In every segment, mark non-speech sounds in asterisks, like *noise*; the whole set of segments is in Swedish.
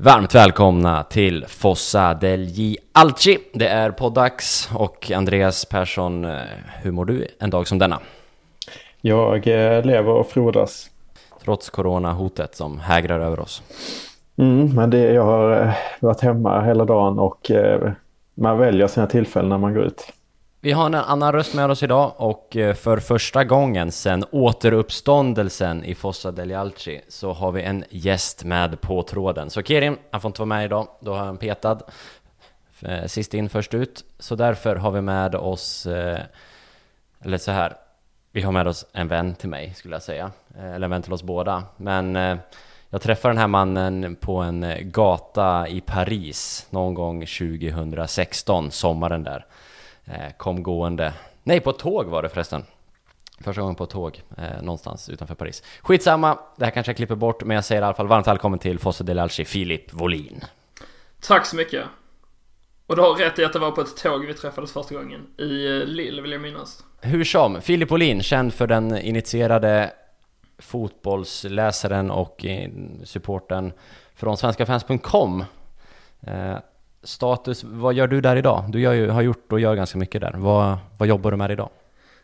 Varmt välkomna till Fossa degli Alci. Det är poddags och Andreas Persson, eh, hur mår du en dag som denna? Jag eh, lever och frodas. Trots coronahotet som hägrar över oss. Mm, men det, jag har eh, varit hemma hela dagen och man väljer sina tillfällen när man går ut. Vi har en annan röst med oss idag och eh, för första gången sedan återuppståndelsen i Fossa degli Alci så har vi en gäst med på tråden. Så Kerim, han får inte vara med idag, då har han petad. Eh, sist in, först ut. Så därför har vi med oss, eh, eller så här, vi har med oss en vän till mig skulle jag säga, eller en vän till oss båda. Men jag träffade den här mannen på en gata i Paris någon gång 2016, sommaren där. Eh, kom gående. Nej, på tåg var det förresten. Första gången på tåg eh, någonstans utanför Paris. Skitsamma, det här kanske jag klipper bort, men jag säger i alla fall varmt välkommen till Fosse del Alci, Filip Volin. Tack så mycket. Och du har rätt i att det var på ett tåg vi träffades första gången. I eh, Lille vill jag minnas. Hur som, Filip Volin, känd för den initierade fotbollsläsaren och eh, supporten från svenskafans.com. Status, vad gör du där idag? Du ju, har gjort och gör ganska mycket där. Vad, vad jobbar du med idag?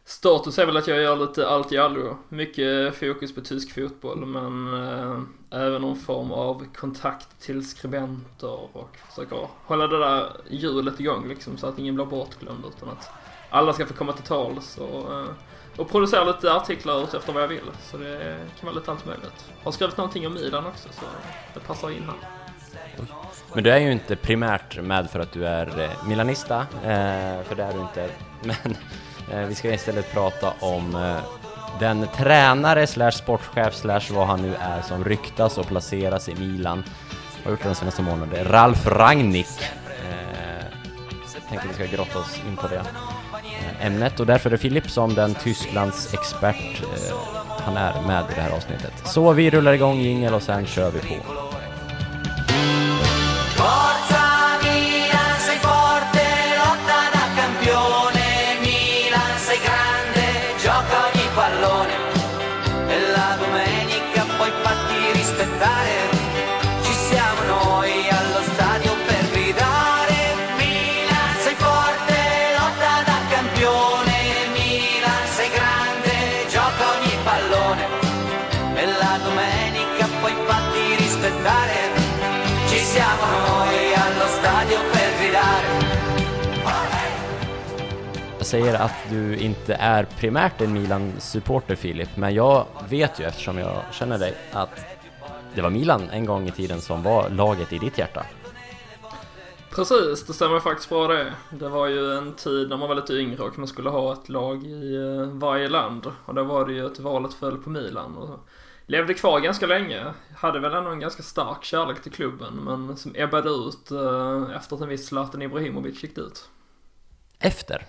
Status är väl att jag gör lite allt i allo. Mycket fokus på tysk fotboll men eh, även någon form av kontakt till skribenter och försöker hålla det där hjulet igång liksom så att ingen blir bortglömd utan att alla ska få komma till tals och, eh, och producera lite artiklar ut efter vad jag vill. Så det kan vara lite allt möjligt. Har skrivit någonting om Milan också så det passar in här. Men du är ju inte primärt med för att du är eh, Milanista, eh, för det är du inte. *laughs* Men eh, vi ska istället prata om den tränare slash sportchef slash vad han nu är som ryktas och placeras i Milan. Har gjort det de senaste månaderna. Ralf Rangnick. Jag tänkte vi ska grotta oss in på det ämnet och därför är Filip som den Tysklands expert han är med i det här avsnittet. Så vi rullar igång jingel och sen kör vi på. Säger att du inte är primärt en Milan-supporter Filip, men jag vet ju eftersom jag känner dig att det var Milan en gång i tiden som var laget i ditt hjärta. Precis, det stämmer faktiskt bra det. Det var ju en tid när man var lite yngre och man skulle ha ett lag i eh, varje land. Och då var det ju att valet föll på Milan. Och levde kvar ganska länge. Hade väl ändå en ganska stark kärlek till klubben, men som ebbade ut eh, efter att en viss Zlatan Ibrahimovic gick ut. Efter?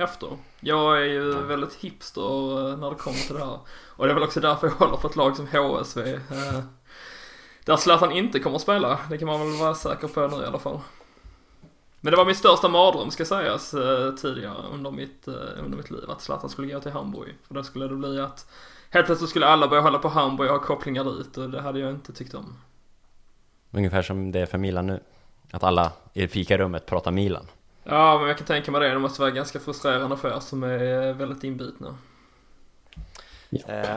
Efter. Jag är ju väldigt hipster eh, när det kommer till det här. Och det är väl också därför jag håller på ett lag som HSV. Eh, där Zlatan inte kommer att spela, det kan man väl vara säker på nu i alla fall. Men det var min största mardröm ska sägas eh, tidigare under mitt, under mitt liv, att Zlatan skulle gå till Hamburg. För då skulle det bli att helt plötsligt skulle alla börja hålla på Hamburg och ha kopplingar dit och det hade jag inte tyckt om. Ungefär som det är för Milan nu. Att alla i fikarummet pratar Milan. Ja, men jag kan tänka mig det. Det måste vara ganska frustrerande för er som är väldigt inbitna. Ja. Eh,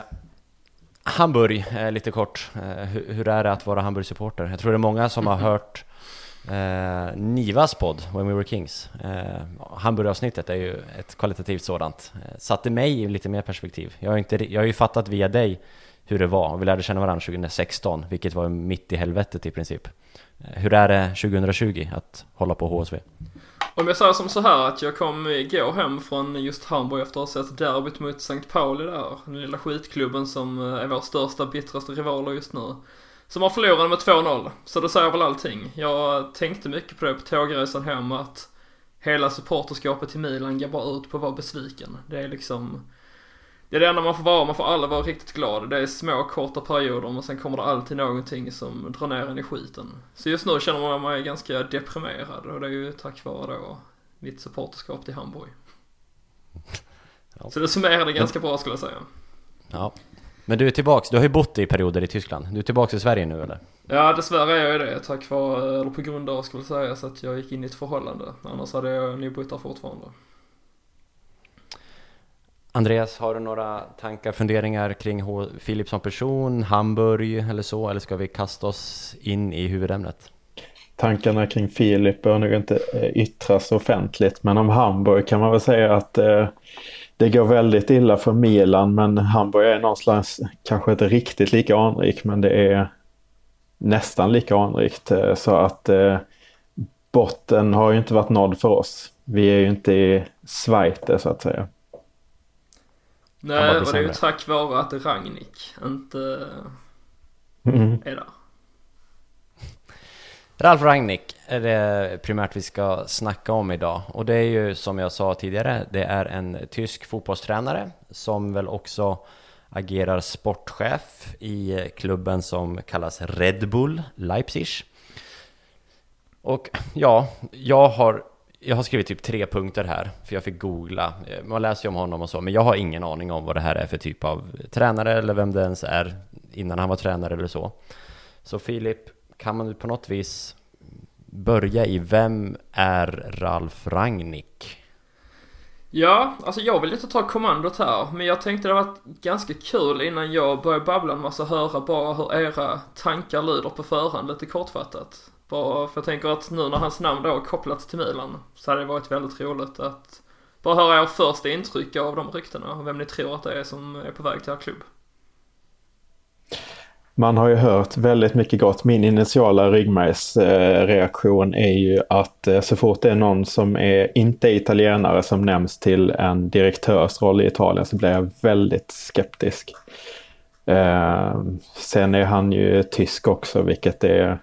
Hamburg, eh, lite kort. Eh, hur, hur, är det att vara Hamburg-supporter? Jag tror det är många som har *laughs* hört eh, Nivas podd, When We Were Kings. Eh, Hamburg-avsnittet är ju ett kvalitativt sådant. Eh, satte mig i lite mer perspektiv. Jag har, inte, jag har ju fattat via dig hur det var. Vi lärde känna varandra 2016, vilket var mitt i helvetet i princip. Hur är det 2020 att hålla på HSV? Om jag säger som så här att jag kom igår hem från just Hamburg efter att ha sett derbyt mot St. Pauli där. Den lilla skitklubben som eh, är vår största, bittraste rivaler just nu. Som har förlorat med 2-0. Så det säger väl allting. Jag tänkte mycket på det på tågresan hem att hela supporterskapet till Milan går bara ut på att vara besviken. Det är liksom det är det enda man får vara, man får aldrig vara riktigt glad. Det är små korta perioder men sen kommer det alltid någonting som drar ner en i skiten. Så just nu känner man mig ganska deprimerad och det är ju tack vare då mitt supporterskap till Hamburg. *laughs* Ja. Så det summerar det ganska bra skulle jag säga. Ja. Men du är tillbaks, du har ju bott i perioder i Tyskland. Du är tillbaks i Sverige nu eller? Ja, dessvärre är jag det tack vare, eller på grund av skulle jag säga, så att jag gick in i ett förhållande. Annars hade jag nog bott där fortfarande. Andreas, har du några tankar, funderingar kring Filip som person, Hamburg eller så? Eller ska vi kasta oss in i huvudämnet? Tankarna kring Filip bör nog inte eh, yttras offentligt, men om Hamburg kan man väl säga att eh, det går väldigt illa för Milan, men Hamburg är någonstans kanske inte riktigt lika anrik, men det är nästan lika anrikt. Eh, så att eh, botten har ju inte varit nådd för oss. Vi är ju inte i Schweiz så att säga. Nej, och det är ju tack vare att Ragnik inte mm. är där. Ralf Ragnik är det primärt vi ska snacka om idag och det är ju som jag sa tidigare, det är en tysk fotbollstränare som väl också agerar sportchef i klubben som kallas Red Bull Leipzig. Och ja, jag har, jag har skrivit typ tre punkter här, för jag fick googla. Eh, man läser ju om honom och så, men jag har ingen aning om vad det här är för typ av tränare eller vem det ens är innan han var tränare eller så. Så Filip, kan man på något vis börja i vem är Ralf Rangnick? Ja, alltså jag vill inte ta kommandot här, men jag tänkte det var ganska kul innan jag började babbla en massa höra bara hur era tankar lyder på förhand lite kortfattat. Bara för jag tänker att nu när hans namn då har kopplats till Milan så hade det varit väldigt roligt att bara höra er första intryck av de ryktena och vem ni tror att det är som är på väg till er klubb. Man har ju hört väldigt mycket gott. Min initiala ryggmärgsreaktion är ju att eh, så fort det är någon som är inte italienare som nämns till en direktörsroll i Italien så blir jag väldigt skeptisk. Eh, sen är han ju tysk också vilket är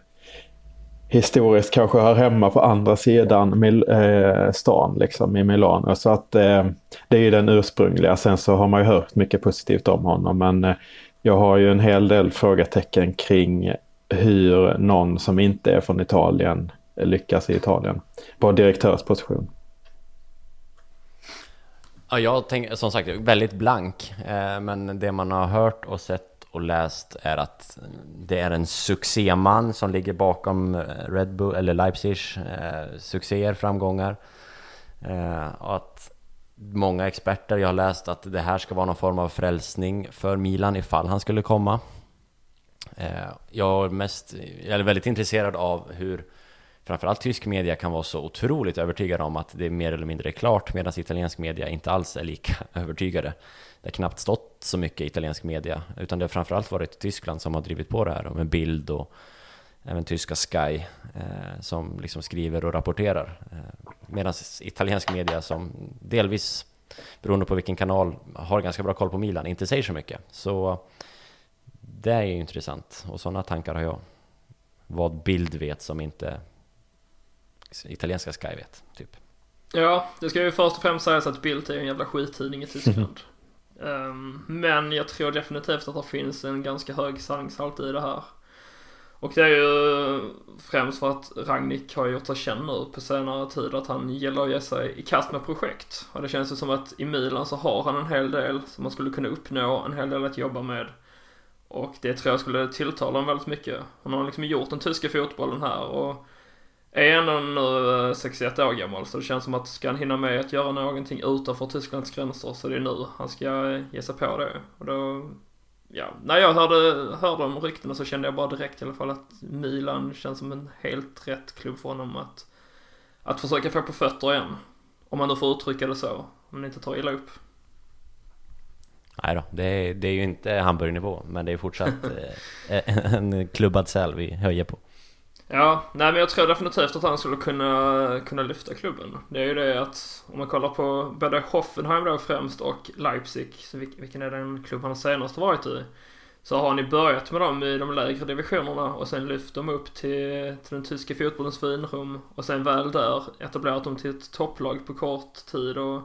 historiskt kanske hör hemma på andra sidan Mil eh, stan liksom i Milano. Så att eh, det är ju den ursprungliga. Sen så har man ju hört mycket positivt om honom men eh, jag har ju en hel del frågetecken kring hur någon som inte är från Italien lyckas i Italien på direktörsposition. Ja, jag tänker som sagt väldigt blank, eh, men det man har hört och sett och läst är att det är en succéman som ligger bakom eh, Red Bull eller Leipzig eh, succéer, framgångar. Eh, och att många experter, jag har läst att det här ska vara någon form av frälsning för Milan ifall han skulle komma. Eh, jag är, mest, jag är väldigt intresserad av hur framförallt tysk media kan vara så otroligt övertygade om att det är mer eller mindre klart medan italiensk media inte alls är lika *laughs* övertygade. Det har knappt stått så mycket italiensk media utan det har framförallt varit Tyskland som har drivit på det här med bild och även tyska Sky eh, som liksom skriver och rapporterar. Eh, Medan italiensk media som delvis, beroende på vilken kanal, har ganska bra koll på Milan, inte säger så mycket. Så det är ju intressant och sådana tankar har jag. Vad bild vet som inte italienska Sky vet, typ. Ja, det ska ju först och främst sägas att Bild är en jävla skittidning i Tyskland um, men jag tror definitivt att det finns en ganska hög sanningshalt i det här. Och det är ju främst för att Ragnik har gjort sig känd nu på senare tid att han gillar att ge sig i kast med projekt. Och det känns ju som att i Milan så har han en hel del som man skulle kunna uppnå, en hel del att jobba med. Och det tror jag skulle tilltala honom väldigt mycket. Han har liksom gjort den tyska fotbollen här och är ändå nu 61 år gammal så det känns som att ska han hinna med att göra någonting utanför Tysklands gränser så det är nu han ska ge sig på det. Och då ja, när jag hörde, hörde om ryktena så kände jag bara direkt i alla fall att Milan känns som en helt rätt klubb för honom att, att försöka få på fötter igen. Om man nu får uttrycka det så, om man inte tar illa upp. Nej då, det är, det är ju inte Hamburg-nivå, men det är fortsatt *laughs* eh, en klubbad säl vi höjer på. Ja, nej men jag tror definitivt att han skulle kunna, kunna lyfta klubben. Det är ju det att om man kollar på både Hoffenheim då främst och Leipzig, så vilken är den klubb han senast varit i? Så har ni börjat med dem i de lägre divisionerna och sen lyft dem upp till, till den tyska fotbollens finrum och sen väl där etablerat dem till ett topplag på kort tid och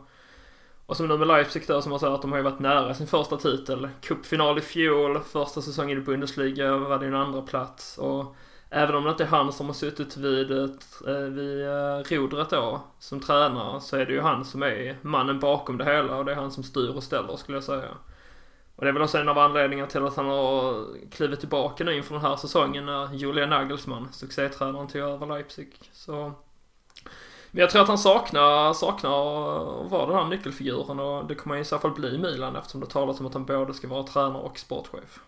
och som nu med Leipzig då som man säger att de har ju varit nära sin första titel. Cupfinal i fjol, första säsongen i Bundesliga var det en andra plats och Även om det inte är han som har suttit vid, ett, eh, vid eh, rodret då som tränare så är det ju han som är mannen bakom det hela och det är han som styr och ställer skulle jag säga. Och det är väl också en av anledningarna till att han har klivit tillbaka nu inför den här säsongen när Julian Nagelsmann, succétränaren, tog över Leipzig. Så men jag tror att han saknar, saknar att vara den här nyckelfiguren och det kommer han i så fall bli i Milan eftersom det talas om att han både ska vara tränare och sportchef.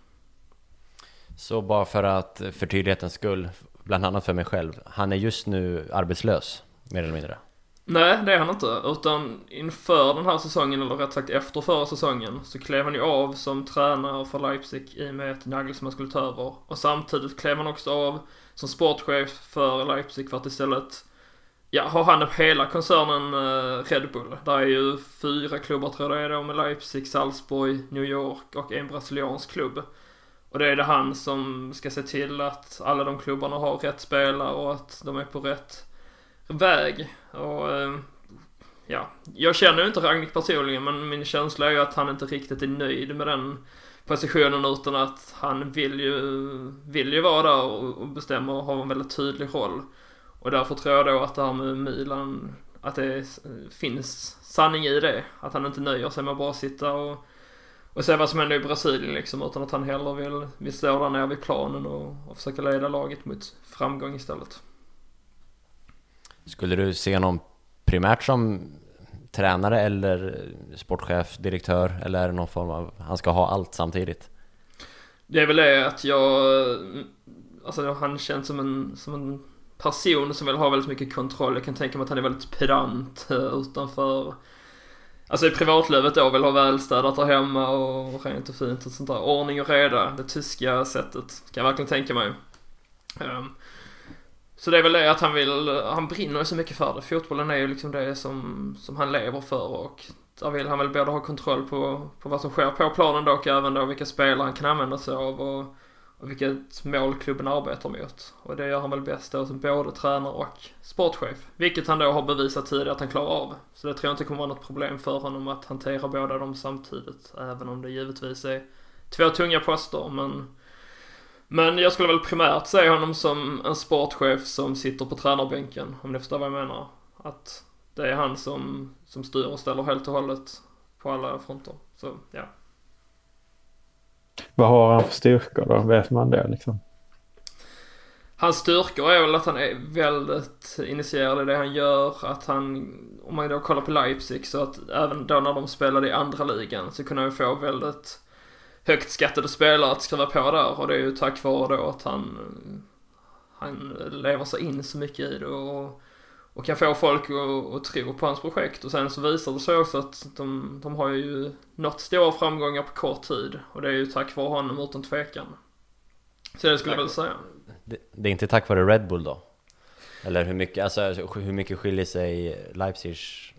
Så bara för att för tydlighetens skull, bland annat för mig själv, han är just nu arbetslös, mer eller mindre? Nej, det är han inte. Utan inför den här säsongen, eller rätt sagt efter förra säsongen, så klev han ju av som tränare för Leipzig i och med att Nagelsmann skulle ta över. Och samtidigt klev han också av som sportchef för Leipzig för att istället ja, ha hand om hela koncernen eh, Red Bull. Där är ju fyra klubbar tror jag det är då med Leipzig, Salzburg, New York och en brasiliansk klubb. Och det är det han som ska se till att alla de klubbarna har rätt spelare och att de är på rätt väg. Och eh, ja, jag känner ju inte Ragnik personligen men min känsla är ju att han inte riktigt är nöjd med den positionen utan att han vill ju, vill ju vara där och bestämma och ha en väldigt tydlig roll. Och därför tror jag då att det här med Milan, att det finns sanning i det. Att han inte nöjer sig med att bara sitta och, och se vad som händer i Brasilien liksom. Utan att han hellre vill, vill stå där nere vid planen och, och försöka leda laget mot framgång istället. Skulle du se någon primärt som tränare eller sportchef, direktör eller är det någon form av, han ska ha allt samtidigt? Det är väl det att jag, alltså han känns som en, som en person som vill ha väldigt mycket kontroll. Jag kan tänka mig att han är väldigt pedant eh, utanför Alltså i privatlivet då vill ha välstädat där hemma och rent och fint och sånt där. Ordning och reda, det tyska sättet. Kan jag verkligen tänka mig. Um, så det är väl det att han vill, han brinner så mycket för det. Fotbollen är ju liksom det som, som han lever för och där vill han väl både ha kontroll på, på vad som sker på planen då och även då vilka spelare han kan använda sig av och och vilket mål klubben arbetar mot. Och det gör han väl bäst då som både tränare och sportchef. Vilket han då har bevisat tidigare att han klarar av. Så det tror jag inte kommer vara något problem för honom att hantera båda dem samtidigt. Även om det givetvis är två tunga poster men men jag skulle väl primärt se honom som en sportchef som sitter på tränarbänken, om ni förstår vad jag menar. Att det är han som, som styr och ställer helt och hållet på alla fronter. Så, ja. Vad har han för styrkor då? Vet man det liksom? Hans styrkor är väl att han är väldigt initierad i det han gör. Att han, om man då kollar på Leipzig, så att även då när de spelade i andra ligan så kunde han få väldigt högt skattade spelare att skriva på där. Och det är ju tack vare då att han, han lever sig in så mycket i det och och kan få folk att, att tro på hans projekt. Och sen så visar det sig också att de, de har ju nått stora framgångar på kort tid. Och det är ju tack vare honom utan tvekan. Så det skulle jag väl säga. Det, det, är inte tack vare Red Bull då? Eller hur mycket, alltså, hur mycket skiljer sig Leipzigs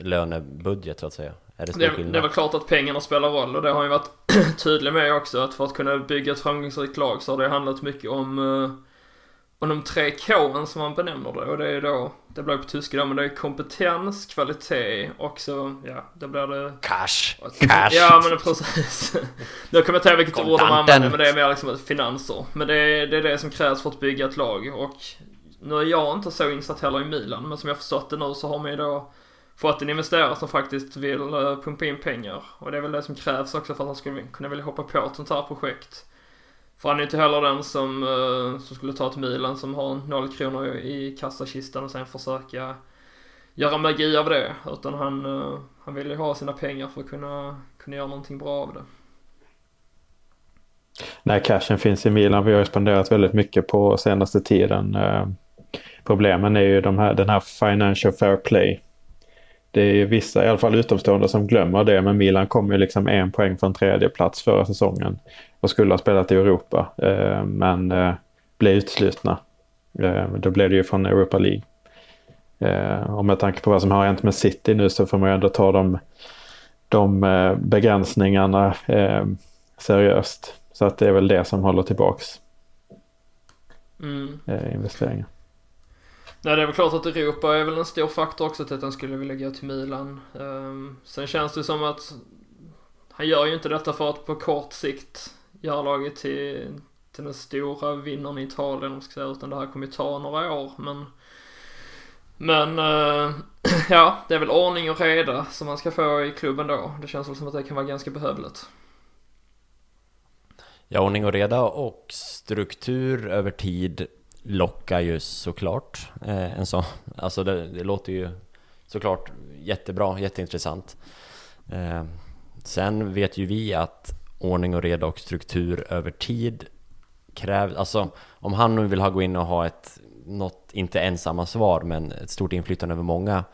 lönebudget så att säga? Är det, det, det är väl klart att pengarna spelar roll och det har han ju varit *clears throat* tydlig med också att för att kunna bygga ett framgångsrikt lag så har det handlat mycket om uh, och de tre K som man benämner det och det är då, det blir på tyska då, men det är kompetens, kvalitet och så, ja, då blir det... Cash! Cash! Ja men precis. Nu kommer jag inte ihåg vilket ord de använder men det är mer liksom finanser. Men det är, det är det som krävs för att bygga ett lag och nu är jag inte så insatt heller i Milan men som jag förstått det nu så har man ju då fått en investerare som faktiskt vill uh, pumpa in pengar. Och det är väl det som krävs också för att han skulle kunna vilja hoppa på ett sånt här projekt. För han är inte heller den som, uh, som skulle ta till Milan som har noll kronor i kassakistan och sen försöka göra magi av det. Utan han, uh, han vill ju ha sina pengar för att kunna, kunna göra någonting bra av det. Nej, cashen finns i Milan. Vi har ju spenderat väldigt mycket på senaste tiden. Uh, problemen är ju de här, den här financial fair play det är vissa, i alla fall utomstående, som glömmer det. Men Milan kom ju liksom en poäng från tredje plats förra säsongen och skulle ha spelat i Europa. Eh, men eh, blev utslutna. Eh, då blev det ju från Europa League. Eh, och med tanke på vad som har hänt med City nu så får man ju ändå ta de, de eh, begränsningarna eh, seriöst. Så att det är väl det som håller tillbaks mm. Eh, investeringar. Nej det är väl klart att Europa är väl en stor faktor också till att han skulle vilja gå till Milan. Ehm, sen känns det som att han gör ju inte detta för att på kort sikt göra laget till, till den stora vinnaren i Italien, om ska säga, utan det här kommer ju ta några år. Men, men eh, *clears throat* ja, det är väl ordning och reda som man ska få i klubben då. Det känns väl som att det kan vara ganska behövligt. Ja, ordning och reda och struktur över tid lockar ju såklart eh, en sån. Alltså det, det, låter ju såklart jättebra, jätteintressant. Eh, sen vet ju vi att ordning och reda och struktur över tid krävs, alltså om han nu vill ha gå in och ha ett, något, inte ensamma svar, men ett stort inflytande över många,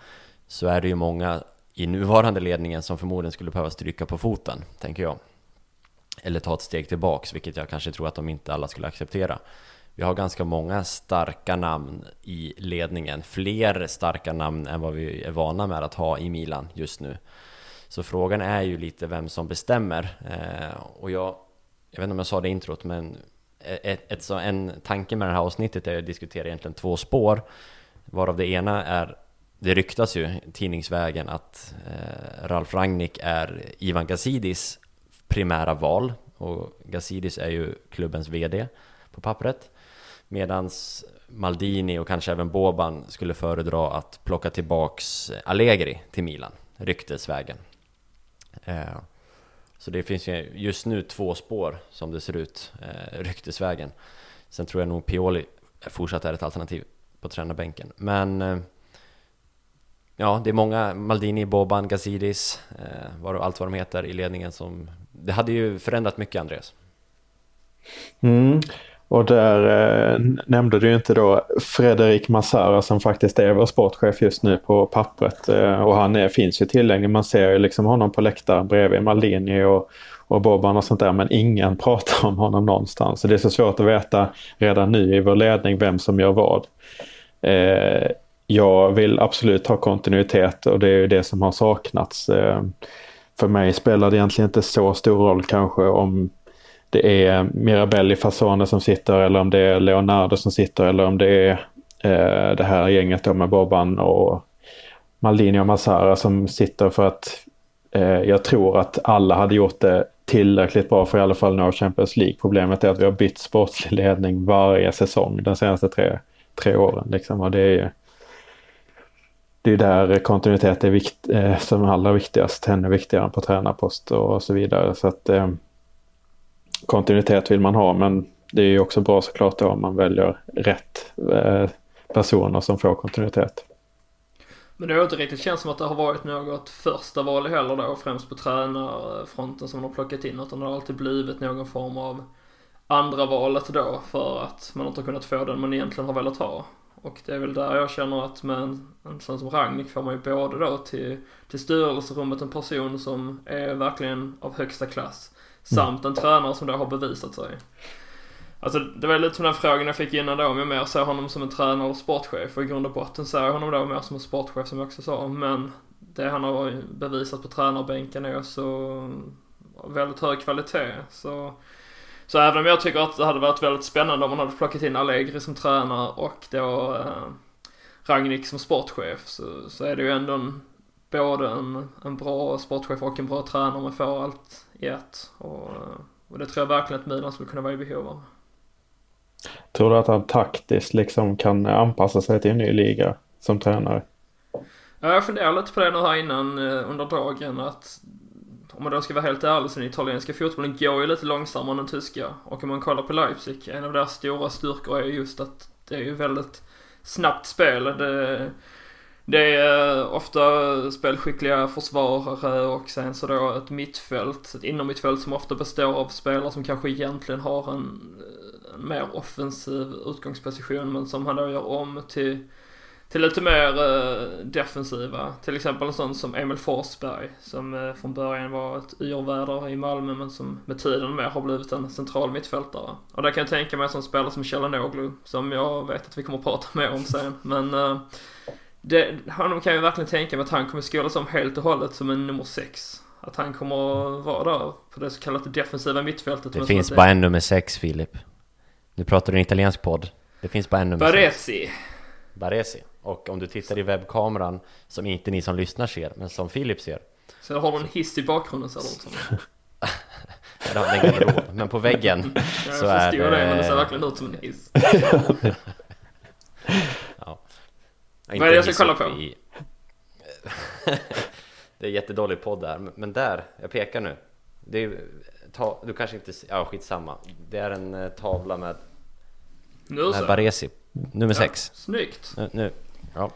så är det ju många i nuvarande ledningen som förmodligen skulle behöva stryka på foten, tänker jag. Eller ta ett steg tillbaks, vilket jag kanske tror att de inte alla skulle acceptera. Vi har ganska många starka namn i ledningen, fler starka namn än vad vi är vana med att ha i Milan just nu. Så frågan är ju lite vem som bestämmer. Eh, och jag, jag vet inte om jag sa det i introt, men ett, ett, så en tanke med det här avsnittet är att diskutera egentligen två spår. Varav det ena är, det ryktas ju tidningsvägen att eh, Ralf Rangnick är Ivan Gazidis primära val. Och Gazidis är ju klubbens VD på pappret. Medans Maldini och kanske även Boban skulle föredra att plocka tillbaks Allegri till Milan, ryktesvägen. Eh, så det finns ju just nu två spår som det ser ut, eh, ryktesvägen. Sen tror jag nog Pioli fortsatt är ett alternativ på tränarbänken. Men eh, ja, det är många, Maldini, Boban, Gazidis, var, allt vad de heter i ledningen som... Det hade ju förändrat mycket, Andreas. Mm. Och där eh, nämnde du inte då Fredrik Massara som faktiskt är vår sportchef just nu på pappret. Eh, och han är, finns ju tillgänglig. Man ser ju liksom honom på läktaren bredvid Maldini och, och Boban och sånt där. Men ingen *laughs* pratar om honom någonstans. Så det är så svårt att veta redan nu i vår ledning vem som gör vad. Eh, jag vill absolut ha kontinuitet och det är ju det som har saknats. Eh, för mig spelar det egentligen inte så stor roll kanske om det är Mirabelli Fasone som sitter eller om det är Leonardo som sitter eller om det är eh, det här gänget då med Boban och Maldini och Massara som sitter för att eh, jag tror att alla hade gjort det tillräckligt bra för i alla fall nå Champions League. Problemet är att vi har bytt sportslig ledning varje säsong de senaste tre, tre åren. Liksom. Och det är det är där kontinuitet är vikt, eh, som allra viktigast, ännu viktigare än på tränarpost och så vidare. Så att eh, kontinuitet vill man ha men det är ju också bra såklart då om man väljer rätt eh, personer som får kontinuitet. Men det har inte riktigt känts som att det har varit något första val heller då, främst på tränarfronten som man har plockat in, utan det har alltid blivit någon form av andra valet då för att man inte har kunnat få den man egentligen har velat ha. Och det är väl där jag känner att med en, en sån som Ragnik får man ju både då till, till styrelserummet en person som är verkligen av högsta klass Samt en tränare som då har bevisat sig. Alltså det var lite som den frågan jag fick innan då om jag mer ser honom som en tränare eller sportchef. Och i grund och botten ser jag honom då mer som en sportchef som jag också sa. Men det han har bevisat på tränarbänken är så väldigt hög kvalitet. Så, så även om jag tycker att det hade varit väldigt spännande om man hade plockat in Allegri som tränare och då eh, Ragnik som sportchef så, så är det ju ändå en, både en, en bra sportchef och en bra tränare man får allt i ett. Och, och det tror jag verkligen att Milan skulle kunna vara i behov av. Tror du att han taktiskt liksom kan anpassa sig till en ny liga som tränare? Ja, jag funderar lite på det nu här innan eh, under dagen att om man då ska vara helt ärlig så den italienska fotbollen går ju lite långsammare än den tyska. Och om man kollar på Leipzig, en av deras stora styrkor är just att det är ju väldigt snabbt spel. Det, det är eh, ofta spelskickliga försvarare och sen så då ett mittfält, ett innermittfält som ofta består av spelare som kanske egentligen har en, eh, en mer offensiv utgångsposition men som han då gör om till, till lite mer uh, defensiva. Till exempel en sån som Emil Forsberg som uh, från början var ett yrväder i Malmö men som med tiden mer har blivit en central mittfältare. Och där kan jag tänka mig en sån spelare som Kjellanoglu som jag vet att vi kommer att prata mer om sen. Men uh, det, honom kan jag verkligen tänka mig att han kommer skolas om helt och hållet som en nummer sex. Att han kommer att vara där på det så kallade defensiva mittfältet. Det finns bara en nummer sex, Filip. Nu pratar du en italiensk podd. Det finns bara en nummer Baresi. sex. Baresi. Och om du tittar i webbkameran, som inte ni som lyssnar ser, men som Filip ser. Så har du en hiss i bakgrunden det ut *laughs* som. har en garderob, men på väggen *laughs* så är det... Jag det, men det ser verkligen ut som en hiss. *laughs* Vad är det jag ska kolla på? I... *laughs* det är jättedålig podd där, men där, jag pekar nu. Det är ta, du kanske inte, ja skitsamma. Det är en eh, tavla med, Nu med så. Baresi, nummer Ja, 6. Snyggt. Nu, nu, ja.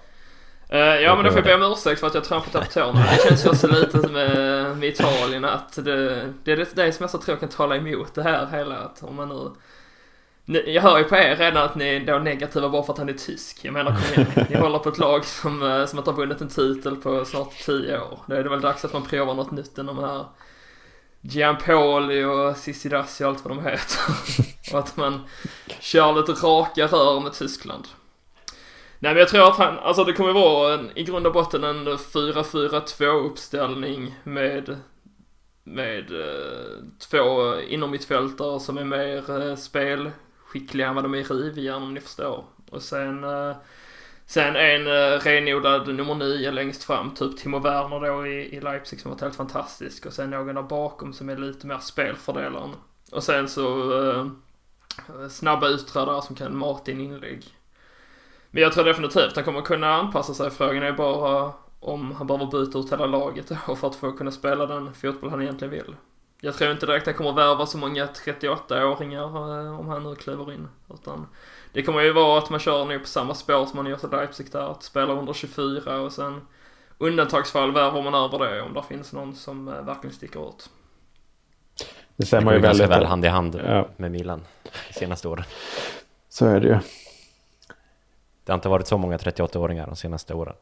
Eh, ja men då får jag be om ursäkt för att jag trampat upp tårna. Det känns ju också lite med, med Italien att det, det är det, det som jag så tror kan tala emot det här hela att om man nu jag hör ju på er redan att ni är då negativa bara för att han är tysk. Jag menar kom igen, ni håller på ett lag som, eh, som inte har vunnit en titel på snart tio år. Då är det väl dags att man provar något nytt än de här Gianpoli och Sissidassi och allt vad de heter. *laughs* och att man kör lite raka rör med Tyskland. Nej men jag tror att han, alltså det kommer vara en, i grund och botten en 4-4-2 uppställning med med eh, två innermittfältare som är mer eh, skickliga, än vad de är i rivjärn om ni förstår. Och sen, eh, sen en eh, renodlad nummer nio längst fram, typ Timo Werner då i, i Leipzig som varit helt fantastisk. Och sen någon där bakom som är lite mer spelfördelaren. Och sen så eh, snabba yttrar som kan mata in inlägg. Men jag tror definitivt han kommer kunna anpassa sig. Frågan är bara om han behöver byta ut hela laget då för att få kunna spela den fotboll han egentligen vill. Jag tror inte direkt han kommer värva så många 38-åringar eh, om han nu kliver in. Utan det kommer ju vara att man kör nu på samma spår som man gjort i Leipzig där. Att spela under 24 och sen undantagsfall värvar man över det om det finns någon som eh, verkligen sticker ut. Det ser Det man går ju väldigt väl hand i hand Ja. med Milan de senaste åren. Så är det ju. Det har inte varit så många 38-åringar de senaste åren.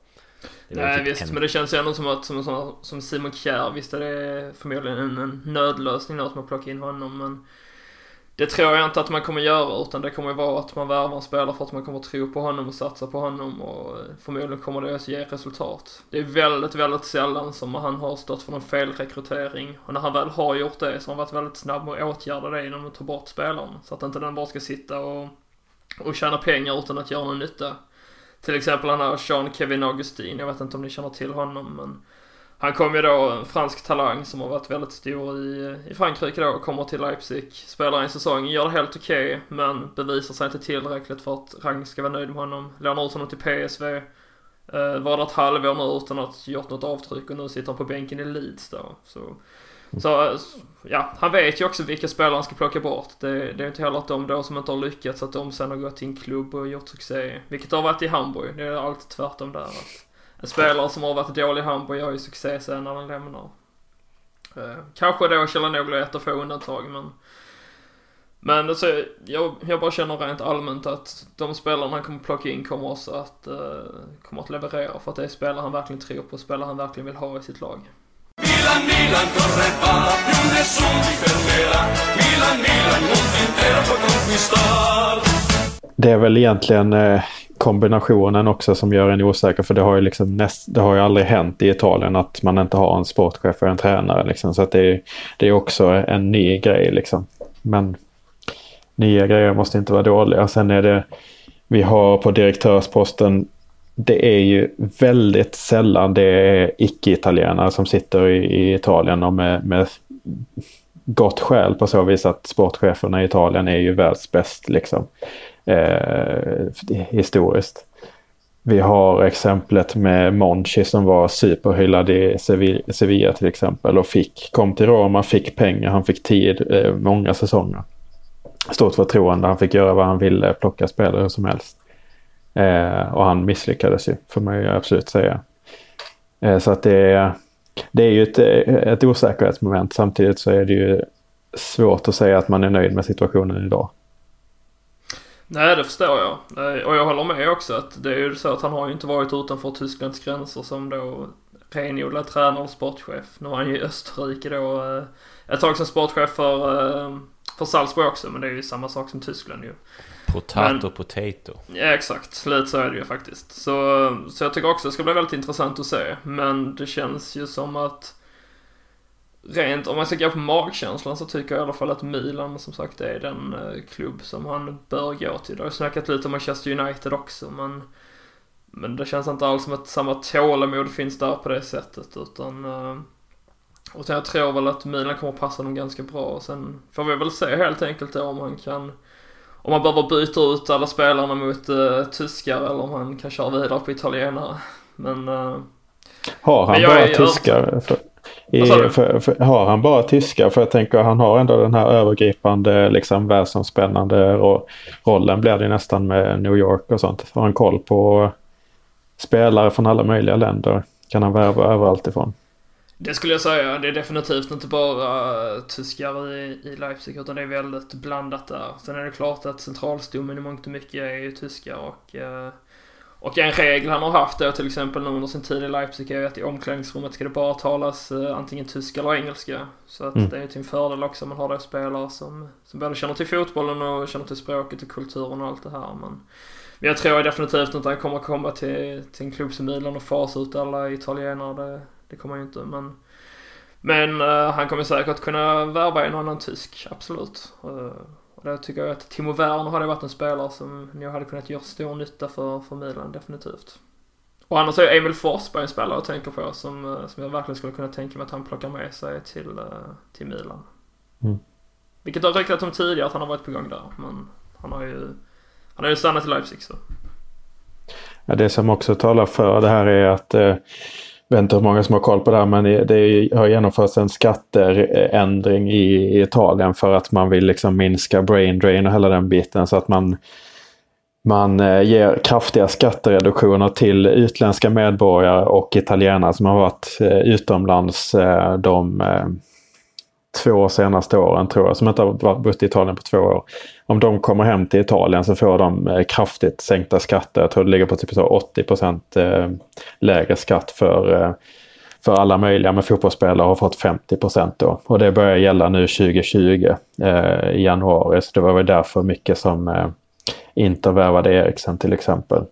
Nej typ visst, en- men det känns ju ändå som att, som, som, som Simon Kjär, visst är det förmodligen en, en nödlösning då att man plockar in honom, men det tror jag inte att man kommer göra, utan det kommer vara att man värvar en spelare för att man kommer tro på honom och satsa på honom och eh, förmodligen kommer det också ge resultat. Det är väldigt, väldigt sällan som han har stått för någon felrekrytering och när han väl har gjort det så har han varit väldigt snabb med att åtgärda det genom att ta bort spelaren. Så att inte den bara ska sitta och, och tjäna pengar utan att göra någon nytta. Till exempel han här Jean Kevin Augustin, jag vet inte om ni känner till honom men han kom ju då, en fransk talang som har varit väldigt stor i, i Frankrike då, kommer till Leipzig, spelar en säsong, gör det helt okej men bevisar sig inte tillräckligt för att Rang ska vara nöjd med honom. Lånar ut honom till PSV, eh, var där ett halvår nu utan att gjort något avtryck och nu sitter han på bänken i Leeds då. Så, så ja, han vet ju också vilka spelare han ska plocka bort. Det, det är ju inte heller att de då som inte har lyckats att de sen har gått till en klubb och gjort succé. Vilket har varit i Hamburg. Det är alltid tvärtom där. Att en spelare som har varit dålig i Hamburg gör ju succé sen när den lämnar. Eh, kanske då Chalanoglu är ett av få undantag men men alltså, jag, jag bara känner rent allmänt att de spelarna han kommer plocka in kommer också att, uh, kommer att leverera för att det är spelare han verkligen tror på, spelare han verkligen vill ha i sitt lag. Milan, Milan corre correva, più nessuno ti fermerà. Milan, Milan, mondo intero può conquistar. Det är väl egentligen eh, kombinationen också som gör en osäker. För det har ju, liksom näst, det har ju aldrig hänt i Italien att man inte har en sportchef och en tränare. Liksom. Så att det, är, det är också en ny grej. Liksom. Men nya grejer måste inte vara dåliga. Sen är det, vi har på direktörsposten, det är ju väldigt sällan det är icke-italienare som sitter i, i Italien och med, med gott skäl på så vis att sportcheferna i Italien är ju världsbäst liksom. Eh, historiskt. Vi har exemplet med Monchi som var superhyllad i Sevilla, Sevilla till exempel och fick, kom till Roma, fick pengar, han fick tid, eh, många säsonger. Stort förtroende, han fick göra vad han ville, plocka spelare hur som helst. Eh, och han misslyckades ju, får man ju absolut säga. Eh, så att det är, det är ju ett, ett osäkerhetsmoment. Samtidigt så är det ju svårt att säga att man är nöjd med situationen idag. Nej, det förstår jag. Eh, och jag håller med också att det är ju så att han har ju inte varit utanför Tysklands gränser som då renodlad tränare och sportchef. Nu var han ju i Österrike då eh, ett tag som sportchef för, eh, för Salzburg också, men det är ju samma sak som Tyskland ju. Potato, Men- potato. Ja, exakt. Lite så är det ju faktiskt. Så, så jag tycker också det ska bli väldigt intressant att se. Men det känns ju som att rent, om man ska gå på magkänslan så tycker jag i alla fall att Milan som sagt är den eh, klubb som han bör gå till. Det har ju snackat lite om Manchester United också men men det känns inte alls som att samma tålamod finns där på det sättet utan eh, utan jag tror väl att Milan kommer passa dem ganska bra. Och Sen får vi väl se helt enkelt då om han kan om man behöver byta ut alla spelarna mot uh, tyskar eller om han kan köra vidare på italienare. Men uh, Har han bara tyskar? För, I, för, för, har han bara tyska? För jag tänker han har ändå den här övergripande liksom världsomspännande ro, rollen blir det nästan med New York och sånt. Har han koll på spelare från alla möjliga länder? Kan han värva överallt ifrån? Det skulle jag säga. Det är definitivt inte bara tyskar i, i Leipzig utan det är väldigt blandat där. Sen är det klart att centralstommen i mångt och mycket är ju tyskar och eh, och en regel han har haft då till exempel under sin tid i Leipzig är att i omklädningsrummet ska det bara talas eh, antingen tyska eller engelska. Så att mm. det är ju till en fördel också om man har då spelare som, som både känner till fotbollen och känner till språket och kulturen och allt det här. Men, men jag tror definitivt inte att han kommer komma till, till en klubb som Milan och fasa ut alla italienare. Det, det kommer han ju inte. Men, men uh, han kommer säkert kunna värva en annan tysk, absolut. Uh, och där tycker jag att Timo Werner hade varit en spelare som nog hade kunnat göra stor nytta för, för Milan, definitivt. Och annars är Emil Forsberg en spelare jag tänker på som, eh, som jag verkligen skulle kunna tänka mig att han plockar med sig till, till Milan. Mm. Vilket har ryktat om tidigare att han har varit på gång där, men han har ju, han har ju stannat i Leipzig så. Ja, det som också talar för det här är att eh, vet inte hur många som har koll på det här men det har genomförts en skatteändring i Italien för att man vill liksom minska brain drain och hela den biten så att man man eh, ger kraftiga skattereduktioner till utländska medborgare och italienare som har varit eh, utomlands eh, de två senaste åren tror jag, som inte har bott i Italien på två år. Om de kommer hem till Italien så får de eh, kraftigt sänkta skatter. Jag tror det ligger på typ 80 eh, lägre skatt för, eh, för alla möjliga. Men fotbollsspelare har fått 50 då. Och det börjar gälla nu 2020 eh, i januari. Så det var väl därför mycket som inte värvade Eriksen till exempel.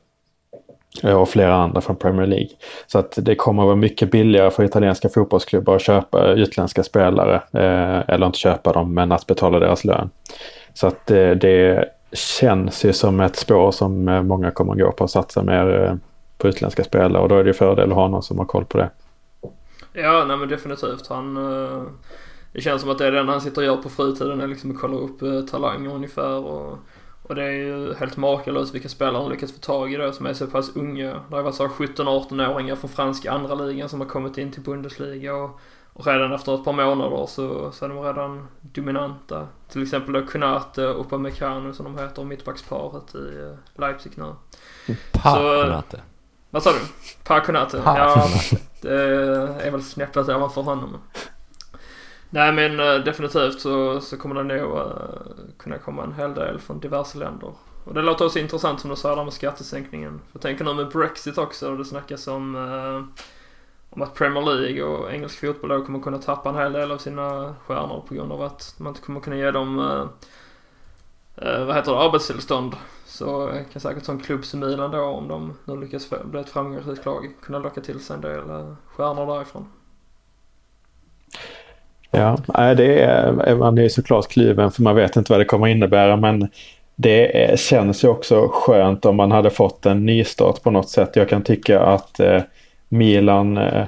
Och flera andra från Premier League. Så att det kommer att vara mycket billigare för italienska fotbollsklubbar att köpa utländska spelare. Eh, eller inte köpa dem men att betala deras lön. Så att det, det känns ju som ett spår som eh, många kommer att gå på och satsa mer eh, på utländska spelare och då är det ju fördel att ha någon som har koll på det. Ja, nej men definitivt. Han, det känns som att det är den han sitter och gör på fritiden, är liksom att kolla upp talanger ungefär och och det är ju helt makalöst vilka spelare han lyckats få tag i då som är så pass unga. Det har varit så 17-18-åringar från franska andra ligan som har kommit in till Bundesliga och, och redan efter ett par månader så, så är de redan dominanta. Till exempel då Kunate och Upamecano som de heter, mittbacksparet i eh, Leipzig nu. Pa-Kunate. Vad sa du? Pa-Kunate? Ja, det är väl snäppet ovanför honom. Nej men uh, definitivt så, så kommer det nog uh, kunna komma en hel del från diverse länder. Och det låter också intressant som du sa där med skattesänkningen. För jag tänker nu med Brexit också och det snackas om, uh, om att Premier League och engelsk fotboll då kommer kunna tappa en hel del av sina stjärnor på grund av att man inte kommer kunna ge dem vad heter det, arbetstillstånd. Så kan säkert sån klubb som Milan då om de nu lyckas bli ett framgångsrikt lag kunna locka till sig en del stjärnor därifrån. Ja, det är, man är såklart kluven för man vet inte vad det kommer innebära men det känns ju också skönt om man hade fått en nystart på något sätt. Jag kan tycka att eh, Milan eh,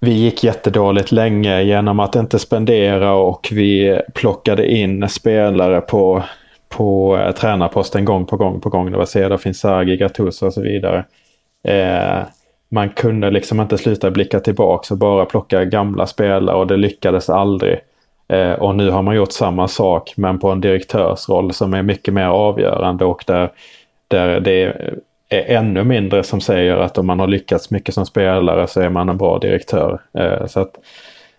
vi gick jättedåligt länge genom att inte spendera och vi plockade in spelare på, på eh, tränarposten gång på gång på gång. Det var Cedar, Finzaghi, Gattuso och så vidare. Eh, man kunde liksom inte sluta blicka tillbaka och bara plocka gamla spelare och det lyckades aldrig. Eh, och nu har man gjort samma sak men på en direktörsroll som är mycket mer avgörande och där, där det är ännu mindre som säger att om man har lyckats mycket som spelare så är man en bra direktör. Eh, så att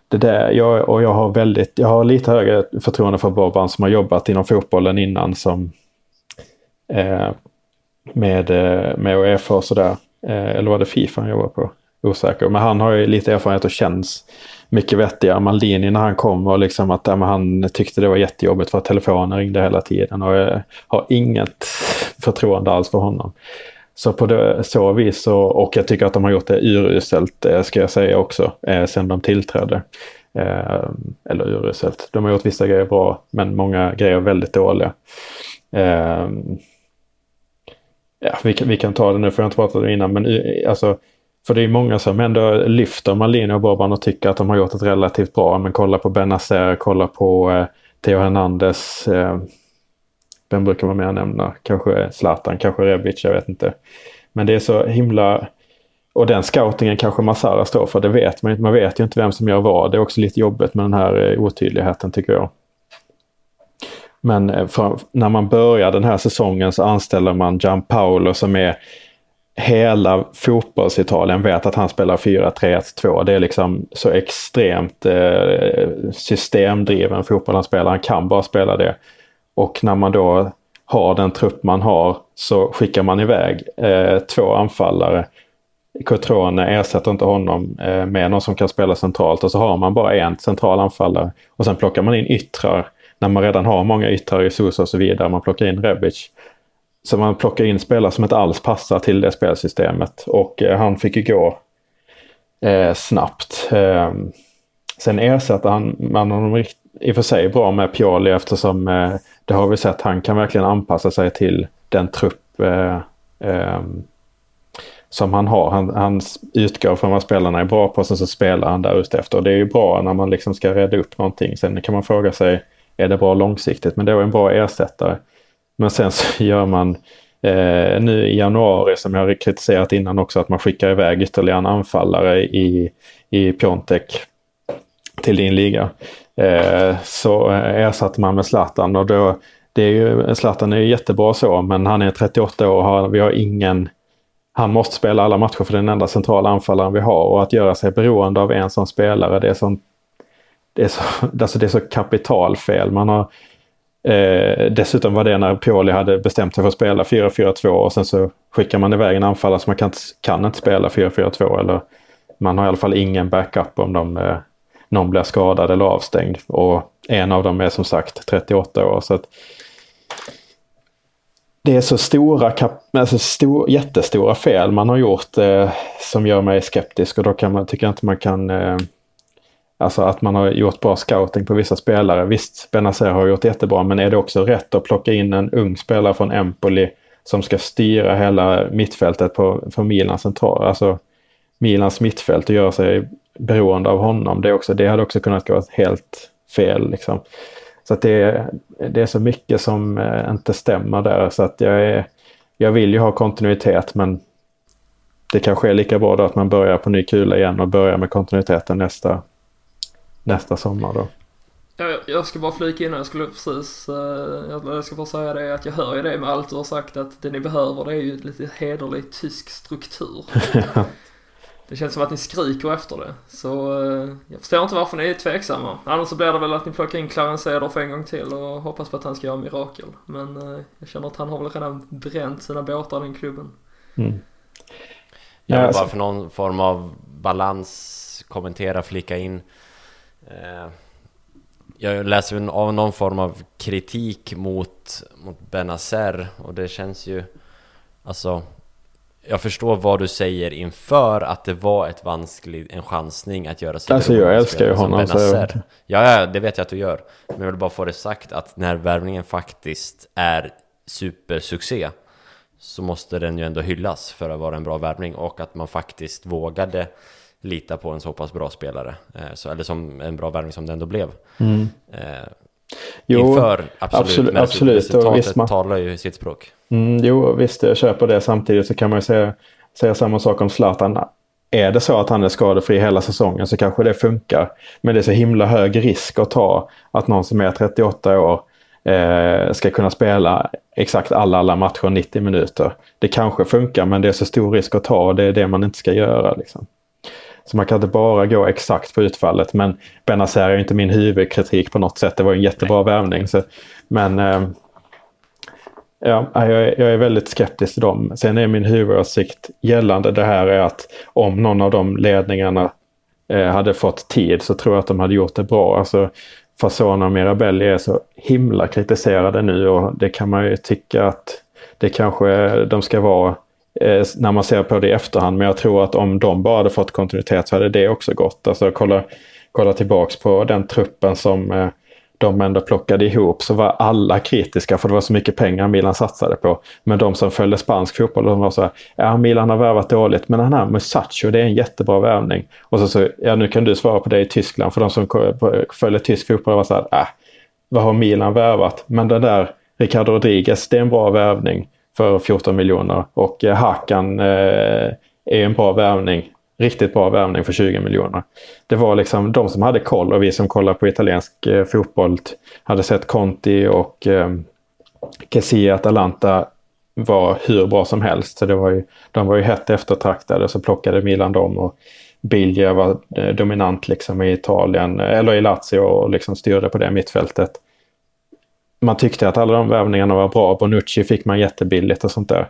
det där, jag, och jag har väldigt, jag har lite högre förtroende för Boban som har jobbat inom fotbollen innan som eh, med, eh, med Uefa och sådär. Eh, eller var det Fifa han jobbade på? Osäker. Men han har ju lite erfarenhet och känns mycket vettigare. Maldini när han kom och liksom att ja, han tyckte det var jättejobbigt för att telefonen ringde hela tiden. Och jag har inget förtroende alls för honom. Så på det, så vis så, och jag tycker att de har gjort det uruselt eh, ska jag säga också, eh, sen de tillträdde. Eh, eller uruselt, de har gjort vissa grejer bra men många grejer väldigt dåliga. Eh, ja, vi, kan, vi kan ta det nu för jag har inte pratat om det innan, men alltså för det är många som ändå lyfter Malino och Boban och tycker att de har gjort ett relativt bra. Men kolla på Benazer, kolla på eh, Theo Hernandez. Eh, vem brukar man mer nämna? Kanske Zlatan, kanske Rebic, jag vet inte. Men det är så himla och den scoutingen kanske Masara står för, det vet man inte. Man vet ju inte vem som gör vad. Det är också lite jobbigt med den här eh, otydligheten tycker jag. Men eh, för, när man börjar den här säsongen så anställer man Gianpaolo som är hela fotbollsitalien vet att han spelar 4-3-1-2. Det är liksom så extremt eh, systemdriven fotboll han spelar. Han kan bara spela det. Och när man då har den trupp man har så skickar man iväg eh, två anfallare. Cotrone ersätter inte honom eh, med någon som kan spela centralt och så har man bara en central anfallare. Och sen plockar man in yttrar när man redan har många yttrar i Sosa och så vidare. Man plockar in Rebic. Så man plockar in spelare som inte alls passar till det spelsystemet och eh, han fick ju gå eh, snabbt. Eh, sen ersatte han man honom i och för sig bra med Pioli eftersom eh, det har vi sett, han kan verkligen anpassa sig till den trupp eh, ehm, som han har. Han, han utgår från vad spelarna är bra på och sen så spelar han där ute efter. Det är ju bra när man liksom ska rädda upp någonting. Sen kan man fråga sig, är det bra långsiktigt? Men det var en bra ersättare. Men sen så *laughs* gör man eh, nu i januari, som jag har kritiserat innan också, att man skickar iväg ytterligare en anfallare i, i Piontek till din liga. Eh, så eh, ersatte man med Zlatan och då, det är ju, Zlatan är ju jättebra så, men han är 38 år och har, vi har ingen han måste spela alla matcher för den enda centrala anfallaren vi har och att göra sig beroende av en sån spelare det är sånt det är så, *laughs* alltså det är så kapitalfel. Man har, eh, dessutom var det när Pioli hade bestämt sig för att spela 4-4-2 och sen så skickar man iväg en anfallare som man kan, kan inte spela 4-4-2 eller man har i alla fall ingen backup om de, eh, någon blir skadad eller avstängd. Och en av dem är som sagt 38 år. Så att, det är så stora, alltså stor, jättestora fel man har gjort eh, som gör mig skeptisk och då kan man, tycker jag inte man kan eh, Alltså att man har gjort bra scouting på vissa spelare. Visst, Benazer har gjort jättebra, men är det också rätt att plocka in en ung spelare från Empoli som ska styra hela mittfältet på, för Milans central, alltså Milans mittfält och göra sig beroende av honom. Det, också, det hade också kunnat gå helt fel. Liksom. Så att det, det är så mycket som eh, inte stämmer där. Så att jag, är, jag vill ju ha kontinuitet men det kanske är lika bra då att man börjar på ny kula igen och börjar med kontinuiteten nästa, nästa sommar då. Jag, jag ska bara flika in jag skulle precis, uh, jag ska bara säga det att jag hör ju det med allt du har sagt att det ni behöver det är ju lite hederlig tysk struktur. *laughs* det känns som att ni skriker efter det. Så uh, jag förstår inte varför ni är tveksamma. Annars så blir det väl att ni plockar in Clarence Eder för en gång till och hoppas på att han ska göra mirakel. Men uh, jag känner att han har väl redan bränt sina båtar i den klubben. Mm. Jag vill bara för någon form av balans kommentera, flika in Eh, jag läser av någon form av kritik mot, mot Benazer och det känns ju... Alltså... Jag förstår vad du säger inför att det var ett vanskligt, en chansning att göra sig Alltså jag älskar ju honom så... Ja, ja, det vet jag att du gör. Men jag vill bara få det sagt att när värvningen faktiskt är supersuccé så måste den ju ändå hyllas för att vara en bra värvning och att man faktiskt vågade lita på en så pass bra spelare. Eh, så, eller som en bra värvning som det ändå blev. Mm. Eh, jo, inför, absolut, absolut, men absolut. resultatet visst, man... talar ju sitt språk. Mm, jo, visst, jag köper det. Samtidigt så kan man ju säga, säga samma sak om Zlatan. Är det så att han är skadefri hela säsongen så kanske det funkar. Men det är så himla hög risk att ta att någon som är 38 år eh, ska kunna spela exakt alla, alla matcher 90 minuter. Det kanske funkar men det är så stor risk att ta och det är det man inte ska göra. Liksom. Så man kan inte bara gå exakt på utfallet. Men Benazer är inte min huvudkritik på något sätt. Det var en jättebra Nej. värvning. Så, men eh, ja, jag, är, jag är väldigt skeptisk till dem. Sen är min huvudåsikt gällande det här är att om någon av de ledningarna eh, hade fått tid så tror jag att de hade gjort det bra. Alltså, Fasona och Mirabelli är så himla kritiserade nu och det kan man ju tycka att det kanske de ska vara eh, när man ser på det i efterhand. Men jag tror att om de bara hade fått kontinuitet så hade det också gått. Alltså kolla, kolla tillbaks på den truppen som eh, de ändå plockade ihop så var alla kritiska för det var så mycket pengar Milan satsade på. Men de som följde spansk fotboll de var så här, ja Milan har värvat dåligt men den här Musacho det är en jättebra värvning. Och så, så ja nu kan du svara på det i Tyskland för de som följer tysk fotboll var så här, äh, vad har Milan värvat? Men den där Ricardo Rodriguez, det är en bra värvning för 14 miljoner och eh, Hakan eh, är en bra värvning. Riktigt bra värvning för 20 miljoner. Det var liksom de som hade koll och vi som kollar på italiensk eh, fotboll hade sett Conti och eh, Kessie Atalanta var hur bra som helst. Så det var ju, de var ju hett eftertraktade så plockade Milan dem och Bilja var eh, dominant liksom i Italien eh, eller i Lazio och liksom styrde på det mittfältet. Man tyckte att alla de värvningarna var bra. Bonucci fick man jättebilligt och sånt där.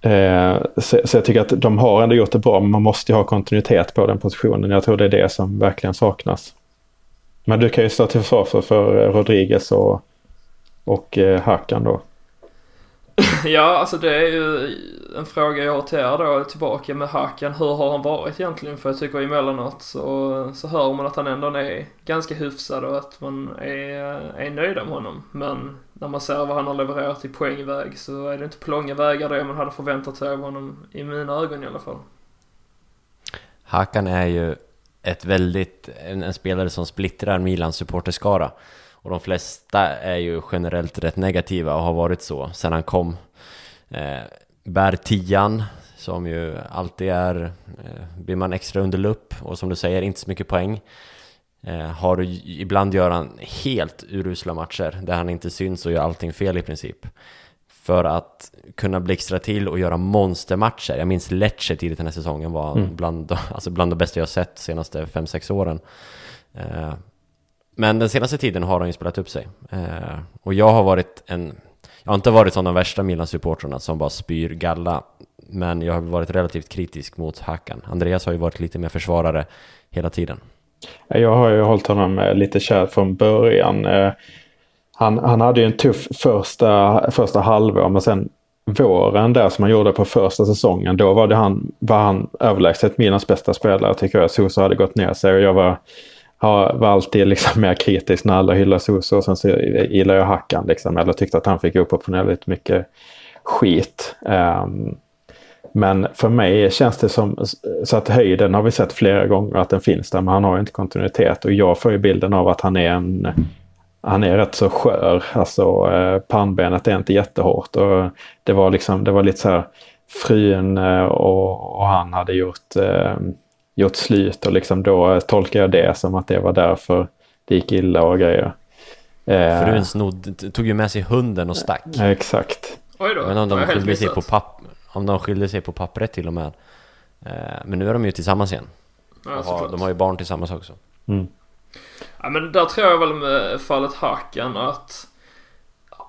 Eh, så, så, jag tycker att de har ändå gjort det bra, men man måste ju ha kontinuitet på den positionen. Jag tror det är det som verkligen saknas. Men du kan ju stå till försvar för, för Rodriguez och, och eh, Hakan då. *laughs* Ja, alltså det är ju en fråga jag har till er då tillbaka med Hakan. Hur har han varit egentligen? För jag tycker emellanåt så, så hör man att han ändå är ganska hyfsad och att man är, är nöjd med honom. Men när man ser vad han har levererat i poängväg så är det inte på långa vägar det man hade förväntat sig av honom. I mina ögon i alla fall. Hakan är ju ett väldigt, en, en spelare som splittrar Milans supporterskara. Och de flesta är ju generellt rätt negativa och har varit så sedan han kom. Eh, bär tian, som ju alltid är, eh, blir man extra under lupp och som du säger, inte så mycket poäng. Eh, har, ibland gör han helt urusla matcher där han inte syns och gör allting fel i princip. För att kunna blixtra till och göra monstermatcher. Jag minns Lecce tidigt den här säsongen var mm. bland, alltså bland de bästa jag sett de senaste 5-6 åren. Eh, men den senaste tiden har han ju spelat upp sig. Eh, och jag har varit en... Jag har inte varit som de värsta Milan-supportrarna som bara spyr galla. Men jag har varit relativt kritisk mot Hakan. Andreas har ju varit lite mer försvarare hela tiden. Jag har ju hållit honom eh, lite kär från början. Eh, han, han hade ju en tuff första, första halvår men sen våren där som han gjorde på första säsongen då var, det han, var han överlägset Milans bästa spelare tycker jag. Sosa hade gått ner sig och jag var var alltid liksom *laughs* mer kritisk när alla hyllar Soso och sen så gillar jag Hackan liksom. Eller tyckte att han fick oproportionerligt mycket skit. Um, men för mig känns det som så att höjden har vi sett flera gånger att den finns där men han har inte kontinuitet och jag får ju bilden av att han är en han är rätt så skör. Alltså eh, pannbenet är inte jättehårt och det var liksom det var lite så här frun eh, och, och han hade gjort eh, gjort slut och liksom då tolkar jag det som att det var därför det gick illa och grejer. Eh, Frun snod, tog ju med sig hunden och stack. Exakt. Oj då, Men om de skilde sig på papp, om de skilde sig på pappret till och med. Eh, men nu är de ju tillsammans igen. Ja, har, de har ju barn tillsammans också. Mm. Ja men där tror jag väl med fallet Hakan att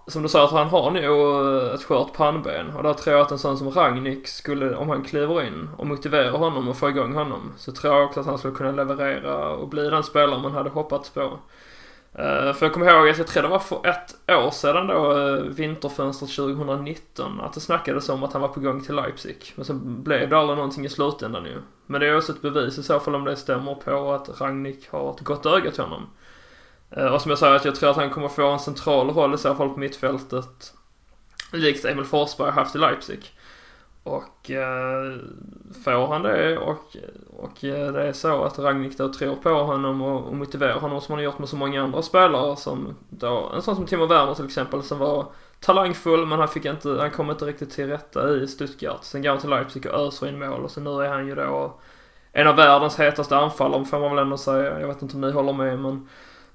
som du sa att han har nog eh, ett skört pannben och där tror jag att en sån som Ragnik skulle, om han kliver in och motiverar honom och får igång honom så tror jag också att han skulle kunna leverera och bli den spelare man hade hoppats på. Eh, för jag kommer ihåg att jag tror det var för ett år sedan då, eh, vinterfönstret 2019, att det snackades om att han var på gång till Leipzig. Men så blev det aldrig någonting i slutändan ju. Men det är också ett bevis i så fall om det stämmer på att Ragnik har ett gott öga till honom. Eh, och som jag sa, att jag tror att han kommer få en central roll i så fall på mittfältet. Likt Emil Forsberg haft i Leipzig. Och eh, får han det och, och eh, det är så att Ragnik då tror på honom och, och motiverar honom som han har gjort med så många andra spelare som då, en sån som Timo Werner till exempel som var talangfull men han fick inte, han kom inte riktigt till rätta i Stuttgart. Sen går han till Leipzig och öser in mål och så nu är han ju då en av världens hetaste anfallare får man väl ändå säga. Jag vet inte om ni håller med men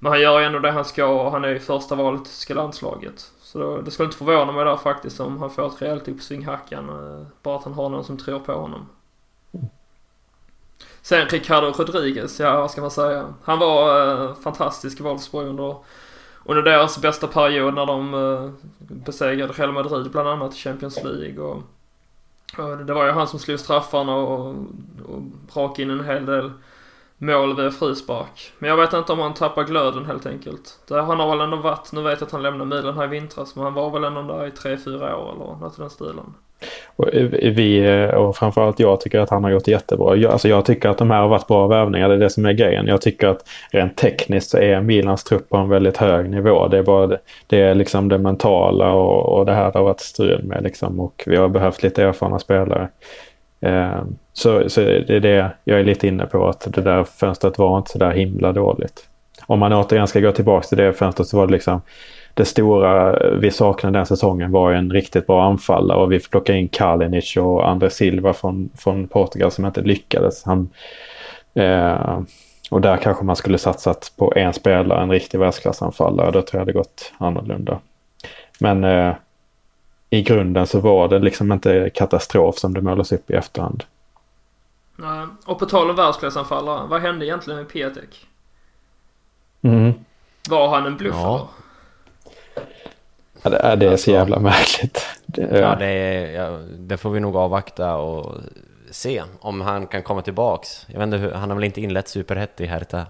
men han gör ju ändå det han ska och han är ju första valet till landslaget. Så då, det skulle inte förvåna mig där faktiskt om han får ett rejält uppsving Hackan. Eh, bara att han har någon som tror på honom. Sen Ricardo Rodriguez, ja vad ska man säga. Han var eh, fantastisk i Wolfsburg under, under deras bästa period när de eh, besegrade Real Madrid bland annat i Champions League. Och, och det var ju han som slog straffarna och, och brak in en hel del mål via frispark. Men jag vet inte om han tappar glöden helt enkelt. Där han har väl ändå varit, nu vet jag att han lämnade Milan här i vintras, men han var väl ändå där i 3-4 år eller något i den stilen. Och vi, eh, och framförallt jag tycker att han har gjort jättebra. Jag, alltså jag tycker att de här har varit bra värvningar, det är det som är grejen. Jag tycker att rent tekniskt så är Milans trupp på en väldigt hög nivå. Det är bara det, det är liksom det mentala och, och det här det har varit strul med liksom. Och vi har behövt lite erfarna spelare. Ehm, så, så det är det jag är lite inne på att det där fönstret var inte så där himla dåligt. om man återigen ska gå tillbaka till det fönstret så var det liksom det stora vi saknade den säsongen var en riktigt bra anfallare och vi plockade in Kalinic och André Silva från, från Portugal som inte lyckades. Han, eh, och där kanske man skulle satsat på en spelare, en riktig världsklassanfallare. Då tror jag det gått annorlunda. Men eh, i grunden så var det liksom inte katastrof som det målas upp i efterhand. Nej, och på tal om världsklassanfallare, vad hände egentligen med Pietek? Mm. Var han en bluff Ja. Ja, det, är- det är så Alltså- jävla märkligt. Det, Ja, det, är, ja, det får vi nog avvakta och se om han kan komma tillbaks. Jag vet inte hur, han har väl inte inlett superhett i Hertha?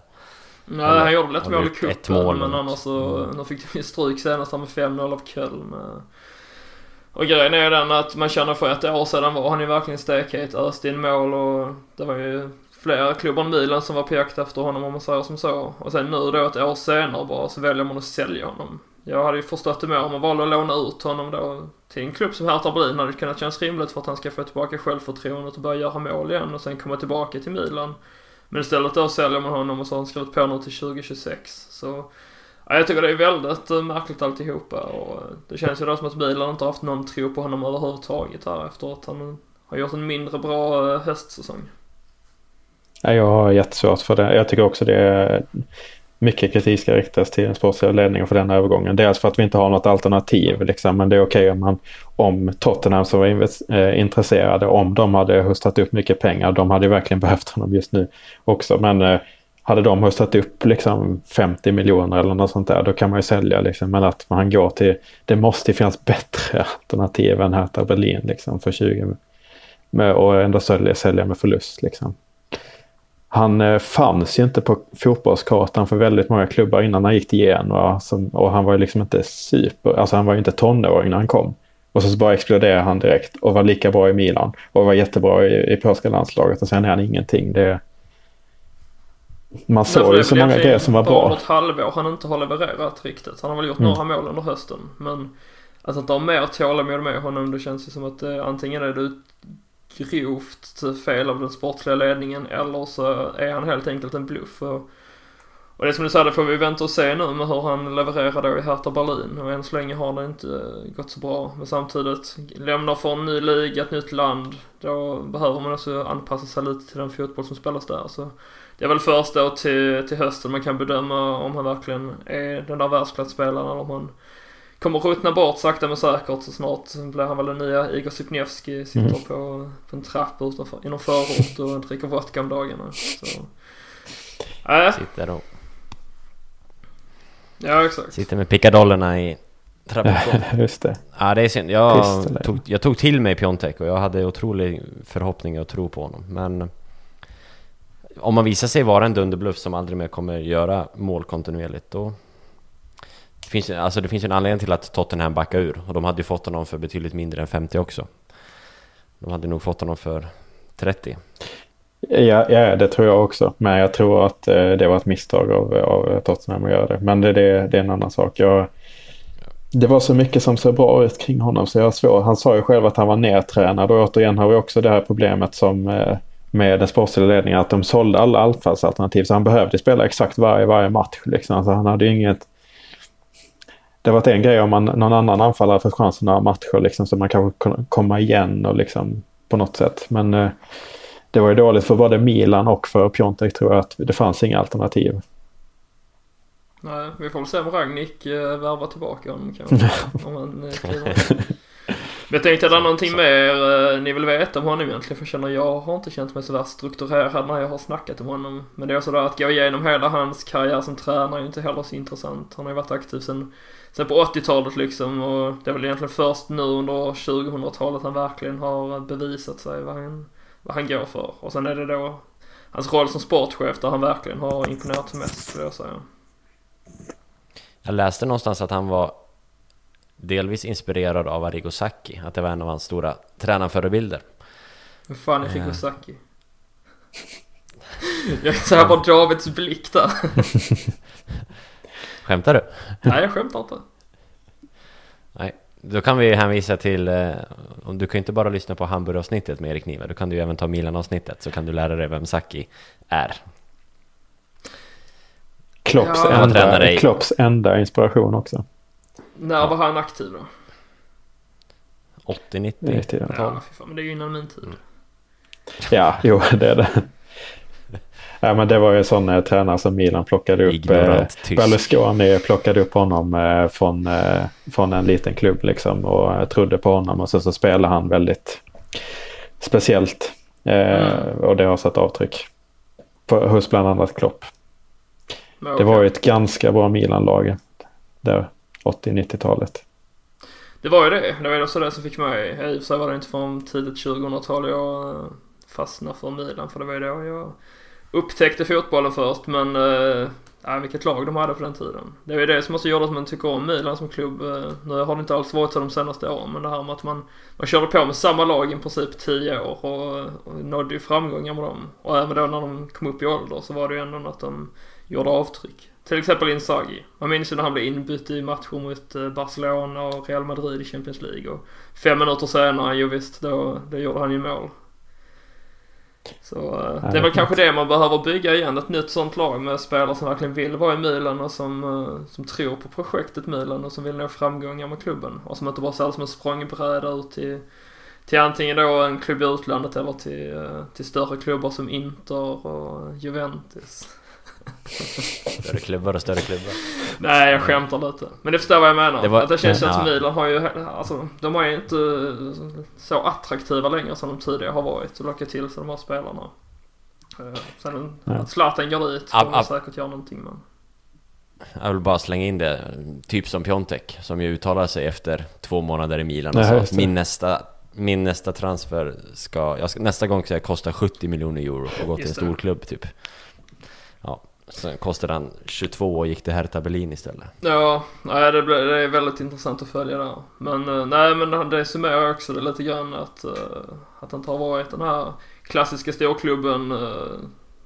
Nej, Eller han gjorde väl ett har mål i cupen, mål men annars så... Nu fick de ju stryk senast med 5-0 av Köln. Och grejen är ju den att man känner för ett år sedan var han ju verkligen stekhet, öste in mål och det var ju flera klubbar än Milan som var på jakt efter honom om man säger som så. Och sen nu då ett år senare bara så väljer man att sälja honom. Jag hade ju förstått det mer om man valde att låna ut honom då till en klubb som Hertha Berlin hade kunnat kännas rimligt för att han ska få tillbaka självförtroendet och börja göra mål igen och sen komma tillbaka till Milan. Men istället då säljer man honom och så har han skrivit på nu till 2026. Så ja, jag tycker det är väldigt eh, märkligt alltihopa och eh, det känns ju då som att Milan inte har haft någon tro på honom överhuvudtaget här efter att han eh, har gjort en mindre bra höstsäsong. Ja, jag har jättesvårt för det. Jag tycker också det är mycket kritik ska riktas till den sportsliga ledningen för den övergången. Dels för att vi inte har något alternativ, liksom, men det är okej om, man, om Tottenham som var eh, intresserade, om de hade hostat upp mycket pengar, de hade verkligen behövt honom just nu också, men eh, hade de höstat upp liksom 50 miljoner eller något sånt där, då kan man ju sälja liksom, men att man går till, det måste ju finnas bättre alternativ än Hertha Berlin liksom för 20 med, och ändå sälja, sälja med förlust liksom. Han eh, fanns ju inte på fotbollskartan för väldigt många klubbar innan han gick till Genoa. Och han var ju liksom inte super, alltså han var ju inte tonåring när han kom. Och så bara exploderade han direkt och var lika bra i Milan. Och var jättebra i, i polska landslaget och sen är han ingenting. Det, man såg ju så många grejer som var Bara bra. något halvår han inte har levererat riktigt. Han har väl gjort Mm. några mål under hösten. Men att inte ha mer tålamod med honom, det känns ju som att eh, antingen är det ett grovt fel av den sportsliga ledningen eller så är han helt enkelt en bluff. Och, och det som du sa, det får vi vänta och se nu med hur han levererar då i Hertha Berlin. Och än så länge har det inte eh, gått så bra. Men samtidigt, lämnar för en ny liga, ett nytt land. Då behöver man också anpassa sig lite till den fotboll som spelas där. Så det är väl först då till, till hösten man kan bedöma om han verkligen är den där världsklasspelaren eller om han kommer ruttna bort sakta men säkert så snart blir han väl den nya Igor Sipnevski, sitter Mm. på, på en trapp utanför, i någon förort och dricker vodka om dagarna. Så. Äh, Sitter, och, ja exakt. sitter med pickadollerna i trappuppgången. *laughs* Just det. Ja det är synd. Jag tog, jag tog till mig Piontek och jag hade otrolig förhoppning och tro på honom. Men om man visar sig vara en dunderbluff som aldrig mer kommer göra mål kontinuerligt då... Det finns, ju- alltså det finns en anledning till att Tottenham backar ur och de hade ju fått honom för betydligt mindre än 50 också. De hade nog fått honom för 30. Ja, ja, det tror jag också. Men jag tror att eh, det var ett misstag av, av Tottenham att göra det. Men det, det, det är en annan sak. Jag, det var så mycket som såg bra ut kring honom så jag har svårt. Han sa ju själv att han var nedtränad och återigen har vi också det här problemet som eh, med den sportsliga ledningen att de sålde alla anfallsalternativ så han behövde spela exakt varje, varje match. Liksom. Så han hade ju inget... Det var en grej om man, någon annan anfallare fått chansen några matcher liksom, så man kanske kunde komma igen och liksom på något sätt. Men eh, det var ju dåligt för både Milan och för Piontek tror jag att det fanns inga alternativ. Nej, vi får väl se om Ragnik äh, värvar tillbaka honom kanske. *laughs* om han in. Men jag tänkte, är det någonting mer eh, ni vill veta om honom egentligen? För jag känner, jag har inte känt mig så värst strukturerad när jag har snackat om honom. Men det är sådär att gå igenom hela hans karriär som tränare är inte heller så intressant. Han har ju varit aktiv sen, sen på 80-talet liksom och det är väl egentligen först nu under 2000-talet han verkligen har bevisat sig vad han, vad han går för. Och sen är det då hans roll som sportchef där han verkligen har imponerat mest skulle jag säga. Jag läste någonstans att han var delvis inspirerad av Arrigo Sacchi, att det var en av hans stora tränarförebilder. Vem fan är Eh. Rico Sacchi? *laughs* Jag ser bara Davids blick där. *laughs* Skämtar du? Nej, jag skämtar inte. Nej, då kan vi hänvisa till, eh, om du kan ju inte bara lyssna på Hamburg-avsnittet med Erik Niva, då kan du ju även ta Milan-avsnittet så kan du lära dig vem Sacchi är. Klopps, Ja. Enda, i- Klopps enda inspiration också. När var han aktiv då? 80-90 Riktigt, ja. Ja, fan, men det är ju innan min tid. Ja, jo det är det. Ja, men det var ju sån eh, tränare som Milan plockade upp. Eh, Ignorant tysk. Berlusconi plockade upp honom eh, från, eh, från en liten klubb liksom och eh, trodde på honom och sen så spelade han väldigt speciellt. Eh, Mm. Och det har satt avtryck på, hos bland annat Klopp. Men Det var ju ett ganska bra Milan-lag där 80-90-talet. Det var ju det. Det var ju också det som fick mig. I och för sig var det inte från tidigt 2000-tal jag eh, fastnade för Milan. För det var ju då jag upptäckte fotbollen först. Men eh, ja, vilket lag de hade på den tiden. Det är ju det som också gjorde att man tycker om Milan som klubb. Eh, nu har det inte alls varit så de senaste åren. Men det här med att man, man körde på med samma lag i princip 10 år. Och, och nådde ju framgångar med dem. Och även då när de kom upp i ålder så var det ju ändå att de gjorde avtryck. Till exempel Inzaghi. Man minns ju när han blev inbytt i matcher mot eh, Barcelona och Real Madrid i Champions League. Och fem minuter senare, jo visst, då, då gjorde han ju mål. Så eh, det är väl kanske det man behöver bygga igen. Ett nytt sånt lag med spelare som verkligen vill vara i Milan och som, eh, som tror på projektet Milan och som vill nå framgångar med klubben. Och som inte bara ser det som en språngbräda ut till, till antingen då en klubb i utlandet eller till, eh, till större klubbar som Inter och Juventus. Större klubbar och större klubbar. Nej, jag skämtar lite. Men det förstår vad jag menar. Det var- att det känns ju ja. att Milan har ju, alltså, de är ju inte så attraktiva längre som de tidigare har varit och locka till sig de här spelarna. Eh, Sen att Zlatan går dit kommer ab- säkert göra någonting men. Jag vill bara slänga in det, typ som Piontek, som ju uttalar sig efter två månader i Milan och Nej, sa att min nästa, min nästa transfer ska, jag ska, nästa gång ska jag kosta 70 miljoner euro och gå till en stor klubb typ. Sen kostade han 22 och gick till Hertha Berlin istället. Ja, nej det, blir, det är väldigt intressant att följa där. Men eh, nej men det summerar också det lite grann att, eh, att inte har varit den här klassiska storklubben. eh,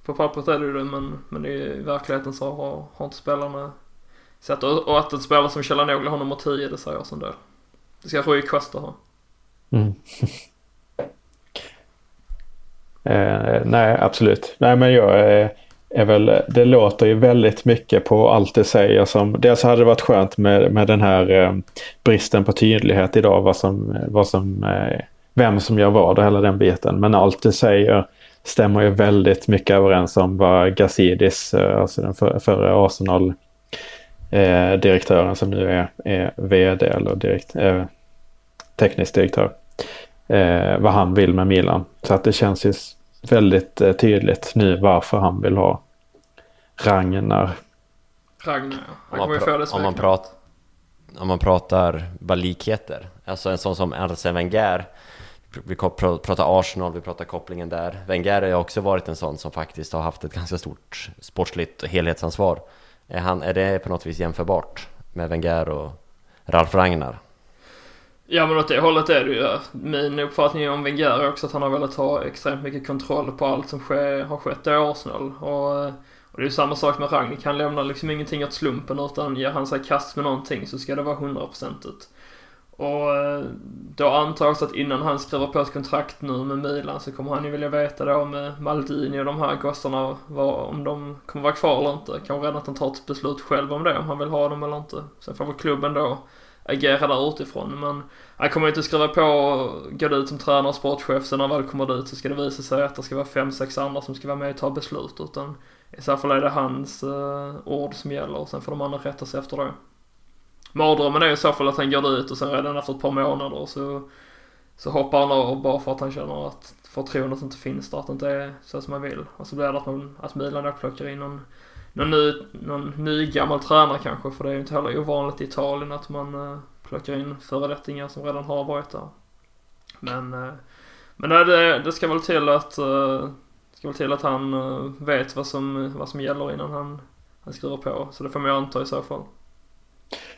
På pappret är det ju det men, men i verkligheten så har, har inte spelarna sett och, och att en spelare som Chalanoglu har nummer 10 det säger oss en del. Det ska Rui Costa ha. Mm. *laughs* eh, nej, absolut. Nej, men jag är, är väl, det låter ju väldigt mycket på allt det säger som, dels hade det varit skönt med, med den här eh, bristen på tydlighet idag, vad som, vad som, eh, vem som gör vad och hela den biten. Men allt det säger stämmer ju väldigt mycket överens om vad Gazidis, eh, alltså den för, förre Arsenal eh, direktören som nu är, är vd eller direkt, eh, teknisk direktör eh, vad han vill med Milan. Så att det känns ju väldigt eh, tydligt nu varför han vill ha Ragnar. Ragnar. Han Om man, kommer ju få det pra- om, man smeknamnet. prat, om man pratar bara likheter, alltså en sån som Arsene Wenger, vi pratar Arsenal, vi pratar kopplingen där. Wenger har ju också varit en sån som faktiskt har haft ett ganska stort sportsligt helhetsansvar. Är, han, är det på något vis jämförbart med Wenger och Ralf Ragnar? Ja men åt det hållet är det ju. Min uppfattning om Wenger är också att han har velat ha extremt mycket kontroll på allt som sker, har skett i Arsenal. Och, eh, och det är ju samma sak med Ragnik. Han lämnar liksom ingenting åt slumpen utan ger han sig kast med någonting så ska det vara hundraprocentigt. Och eh, då antar jag också att innan han skriver på ett kontrakt nu med Milan så kommer han ju vilja veta då med eh, Maldini och de här gossarna vad, om de kommer vara kvar eller inte. Kanske redan att han tar ett beslut själv om det, om han vill ha dem eller inte. Sen får väl klubben då agera där utifrån. Men han kommer ju inte skriva på och gå ut som tränare och sportchef. Sen när han väl kommer dit så ska det visa sig att det ska vara fem, sex andra som ska vara med och ta beslut. Utan i så fall är det hans eh, ord som gäller och sen får de andra rätta sig efter det. Mardrömmen är i så fall att han går dit och sen redan efter ett par månader så, så hoppar han av bara för att han känner att förtroendet inte finns där, att det inte är så som man vill. Och så blir det att, man, att Milan då plockar in någon, någon, ny, någon ny gammal tränare kanske, för det är ju inte heller ovanligt i Italien att man eh, plockar in föredettingar som redan har varit där. Men, eh, men nej, det, det ska väl till att, eh, ska väl till att han eh, vet vad som, vad som gäller innan han, han skriver på. Så det får man ju anta i så fall.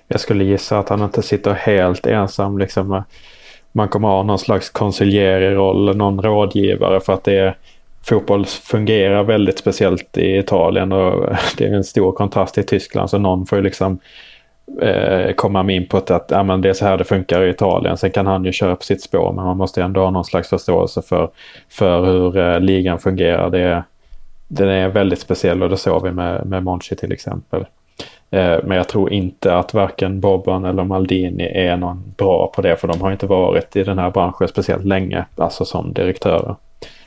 Jag skulle gissa att han inte sitter helt ensam. Liksom. Eh, man kommer ha någon slags konsilierig-roll, någon rådgivare för att det är, fotboll fungerar väldigt speciellt i Italien och *laughs* det är en stor kontrast till Tyskland så någon får ju liksom eh, komma med input att ja, men det är så här det funkar i Italien. Sen kan han ju köra på sitt spår men man måste ändå ha någon slags förståelse för, för hur eh, ligan fungerar. Det är, den är väldigt speciell och det såg vi med, med Monchi till exempel. Eh, men jag tror inte att varken Bobban eller Maldini är någon bra på det för de har inte varit i den här branschen speciellt länge, alltså som direktörer.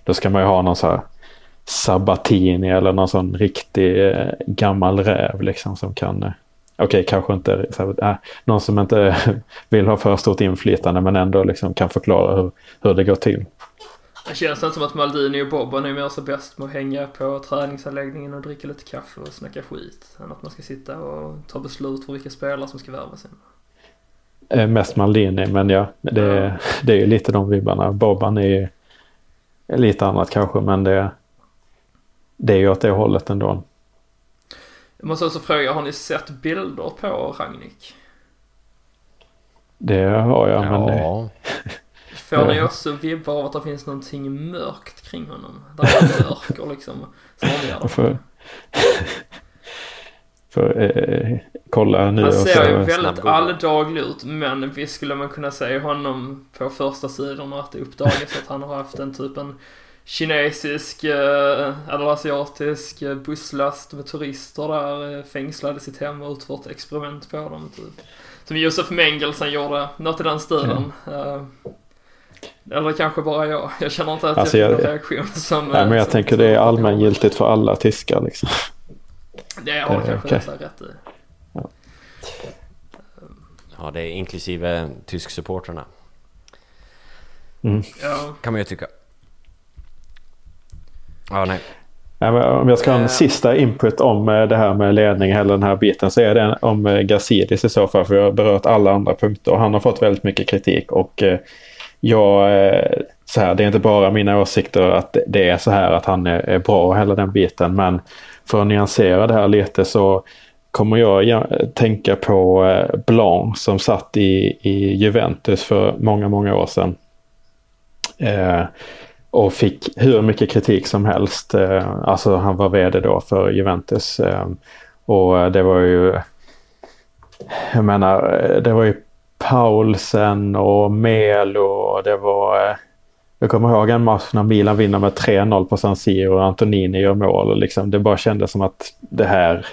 Då ska man ju ha någon så här Sabatini eller någon sån riktig eh, gammal räv liksom som kan eh, Okej, okay, kanske inte äh, någon som inte *laughs* vill ha för stort inflytande men ändå liksom kan förklara hur, hur det går till. Det känns inte som att Maldini och Bobban är mer så bäst med att hänga på träningsanläggningen och dricka lite kaffe och snacka skit. Än att man ska sitta och ta beslut för vilka spelare som ska värvas in. Eh, mest Maldini, men ja, det, det är ju lite de vibbarna. Bobban är ju lite annat kanske, men det, det är ju åt det hållet ändå. Jag måste också fråga, har ni sett bilder på Ragnik? Det har jag, ja. men *laughs* det... Får ni också vibbar av att det finns någonting mörkt kring honom? Där är mörker liksom. Som omgärdar för, för eh, kolla nu. Han ser ju väldigt alldaglig ut men visst skulle man kunna se honom på första sidorna att det uppdagas att han har haft en typ en kinesisk eh, eller asiatisk eh, busslast med turister där eh, fängslade sitt hem och utfört experiment på dem typ. Som Josef Mengels gjorde, något i den stilen. Mm. Eller kanske bara jag. Jag känner inte att alltså jag fick någon reaktion som... Nej, men jag som, tänker som, det är allmängiltigt för alla tyskar liksom. Det har du kanske okay. rätt i. Ja. ja, det är inklusive tysksupportrarna. Mm. Ja. Kan man ju tycka. Ja, nej. om jag ska ha en uh, sista input om eh, det här med ledning, hela den här biten, så är det om eh, Gazidis i så fall. För jag har berört alla andra punkter och han har fått väldigt mycket kritik. Och jag, så här, det är inte bara mina åsikter att det är så här att han är bra och hela den biten. Men för att nyansera det här lite så kommer jag tänka på eh, Blanc som satt i, i Juventus för många, många år sedan. Eh, och fick hur mycket kritik som helst. Eh, alltså han var vd då för Juventus. Eh, och det var ju, jag menar, eh, det var ju Paulsen och Melo och det var eh, jag kommer ihåg en match när Milan vinner med 3-0 på San Siro och Antonini gör mål. Och liksom, det bara kändes som att det här,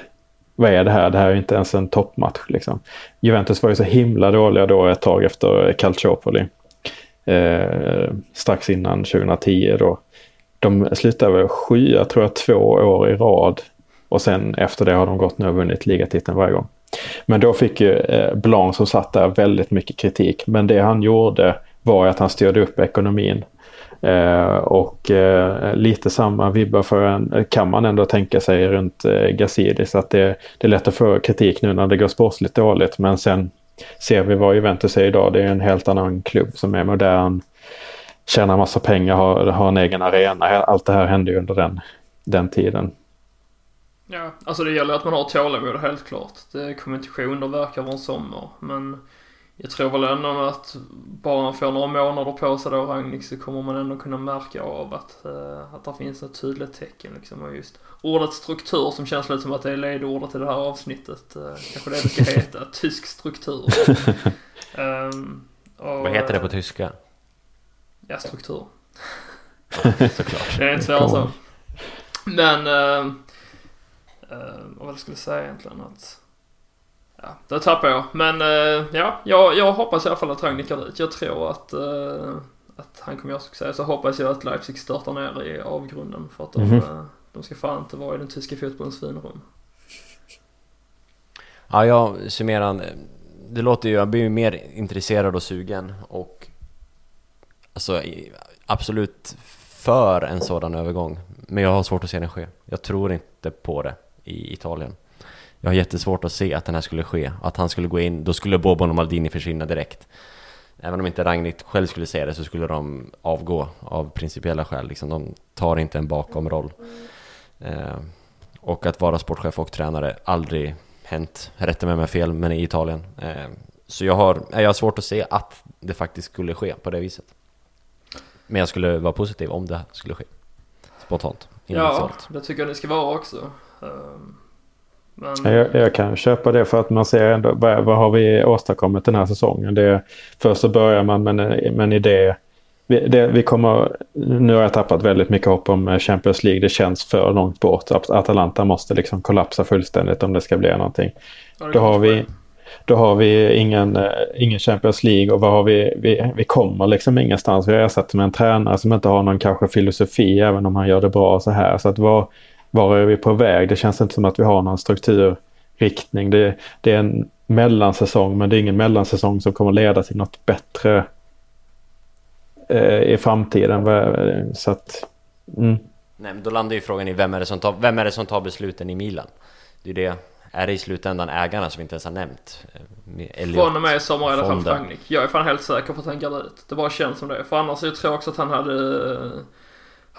vad är det här? Det här är inte ens en toppmatch. Liksom. Juventus var ju så himla dåliga då ett tag efter Calciopoli eh, strax innan 2010 då. De slutade väl sjua tror jag två år i rad och sen efter det har de gått nu och vunnit ligatiteln varje gång. Men då fick ju eh, Blanc som satt där väldigt mycket kritik. Men det han gjorde var att han styrde upp ekonomin. Eh, och eh, lite samma vibbar för en, kan man ändå tänka sig runt eh, Gazidis. Att det, det är lätt att få kritik nu när det går sportsligt dåligt. Men sen ser vi vad Juventus är idag. Det är en helt annan klubb som är modern, tjänar massa pengar, har, har en egen arena. Allt det här hände ju under den, den tiden. Ja, alltså det gäller att man har tålamod helt klart. Det kommer inte ske underverk över en sommar. Men jag tror väl ändå att bara man får några månader på sig då Ragnik så kommer man ändå kunna märka av att, uh, att det finns ett tydligt tecken liksom. Och just ordet struktur som känns lite som att det är ledordet i det här avsnittet. Uh, kanske det det ska heta. *laughs* Tysk struktur. um, *laughs* och, Vad heter det på tyska? Ja, struktur. *laughs* Såklart. det är inte svårare så. Men, uh, vad var det skulle säga egentligen? Att Ja, det tappar jag. Men uh, ja, jag, jag hoppas i alla fall att Ragnik går dit. Jag tror att, uh, att han kommer göra succé. Så hoppas jag att Leipzig startar ner i avgrunden. För att de, mm -hmm. de ska fan inte vara i den tyska fotbollens finrum. Ja, jag summerar. Det låter ju, jag blir mer intresserad och sugen och alltså absolut för en sådan övergång. Men jag har svårt att se den ske. Jag tror inte på det i Italien. Jag har jättesvårt att se att den här skulle ske, att han skulle gå in, då skulle Bobon och Maldini försvinna direkt. Även om inte Ragnhild själv skulle säga det så skulle de avgå av principiella skäl. Liksom. De tar inte en bakomroll. Eh, och att vara sportchef och tränare, aldrig hänt. Rätta mig om jag har fel, men i Italien. Eh, så jag har, eh, jag har svårt att se att det faktiskt skulle ske på det viset. Men jag skulle vara positiv om det skulle ske. Spontant. Ja, det tycker jag det ska vara också. Um... Men... Jag, jag, kan köpa det för att man ser ändå vad, vad har vi åstadkommit den här säsongen. Det, först så börjar man med, med en idé vi, det, vi kommer, nu har jag tappat väldigt mycket hopp om Champions League. Det känns för långt bort. Atalanta måste liksom kollapsa fullständigt om det ska bli någonting. Då har vi, då har vi ingen, eh, ingen Champions League och vad har vi, vi, vi kommer liksom ingenstans. Vi har ersatt med en tränare som inte har någon kanske filosofi även om han gör det bra så här. Så att var, var är vi på väg? Det känns inte som att vi har någon strukturriktning. Det, det är en mellansäsong men det är ingen mellansäsong som kommer leda till något bättre eh, i framtiden. Så att, mm. Nej men då landar ju frågan i vem är det som tar, vem är det som tar besluten i Milan? Det är det är det i slutändan ägarna som inte ens har nämnt? Eh, Elliot, Från och med i sommar är det fan Rangnick. Jag är fan helt säker på att han går ut. Det bara känns som det. För annars jag tror jag också att han hade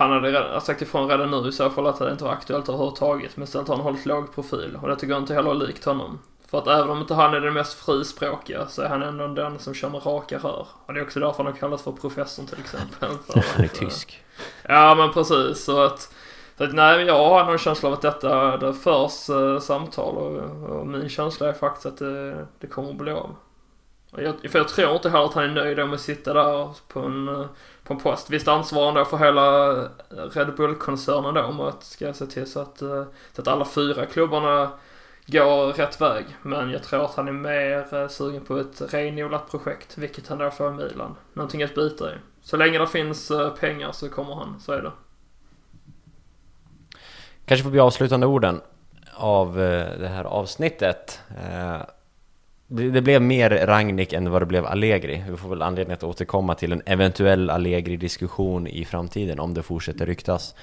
han hade redan, sagt ifrån redan nu i så fall att det inte var aktuellt överhuvudtaget. Men istället har han hållit låg profil. Och det tycker jag inte heller är likt honom. För att även om inte han är den mest frispråkiga så är han ändå den som kör med raka rör. Och det är också därför han har kallats för professorn till exempel. *laughs* han är tysk. Ja men precis. Så att så att, nej, jag har någon känsla av att detta, det förs eh, samtal och, och, min känsla är faktiskt att det, det kommer att bli av. Jag, för jag tror inte heller att han är nöjd med att sitta där på en, eh, på en post. Visst ansvarar han då för hela eh, Red Bull-koncernen då om att ska se till så att, eh, så att alla fyra klubbarna går rätt väg. Men jag tror att han är mer sugen på ett renodlat projekt, vilket han då får i Milan. Någonting att bita i. Så länge det finns pengar så kommer han, så är det. Kanske får bli avslutande orden av det här avsnittet. Eh, det blev mer Ragnik än vad det blev Allegri. Vi får väl anledning att återkomma till en eventuell Allegri-diskussion i framtiden om det fortsätter ryktas.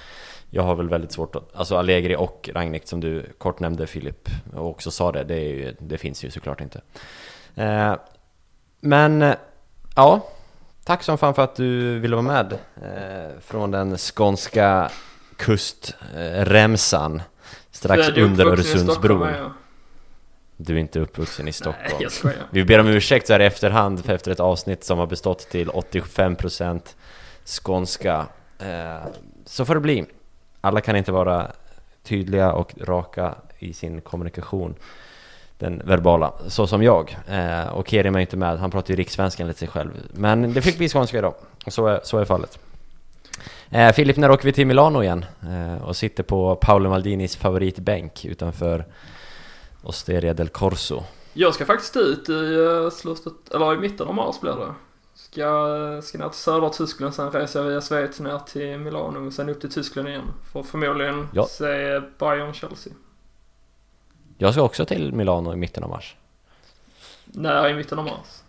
Jag har väl väldigt svårt att... Alltså Allegri och Ragnik som du kort nämnde Filip och också sa det, det, ju, det finns ju såklart inte. Eh, men ja, tack som fan för att du ville vara med från den skånska kustremsan strax under Öresundsbron. Du är inte uppvuxen i Stockholm. Nej, jag skojar. Vi ber om ursäkt så här i efterhand efter ett avsnitt som har bestått till 85% skånska. Eh, så får det bli. Alla kan inte vara tydliga och raka i sin kommunikation. Den verbala, så som jag. Eh, och Kerim är inte med, han pratar ju rikssvenskan lite sig själv. Men det fick bli skånska idag. Så är, så är fallet. Eh, Filip, när åker vi till Milano igen? Eh, och sitter på Paolo Maldinis favoritbänk utanför Osteria del Corso. Jag ska faktiskt ut i uh, slutet, eller i mitten av mars blir det. Ska, ska ner till södra Tyskland, sen reser jag via Schweiz ner till Milano och sen upp till Tyskland igen. För förmodligen ja. se Bayern Chelsea. Jag ska också till Milano i mitten av mars. När i mitten av mars?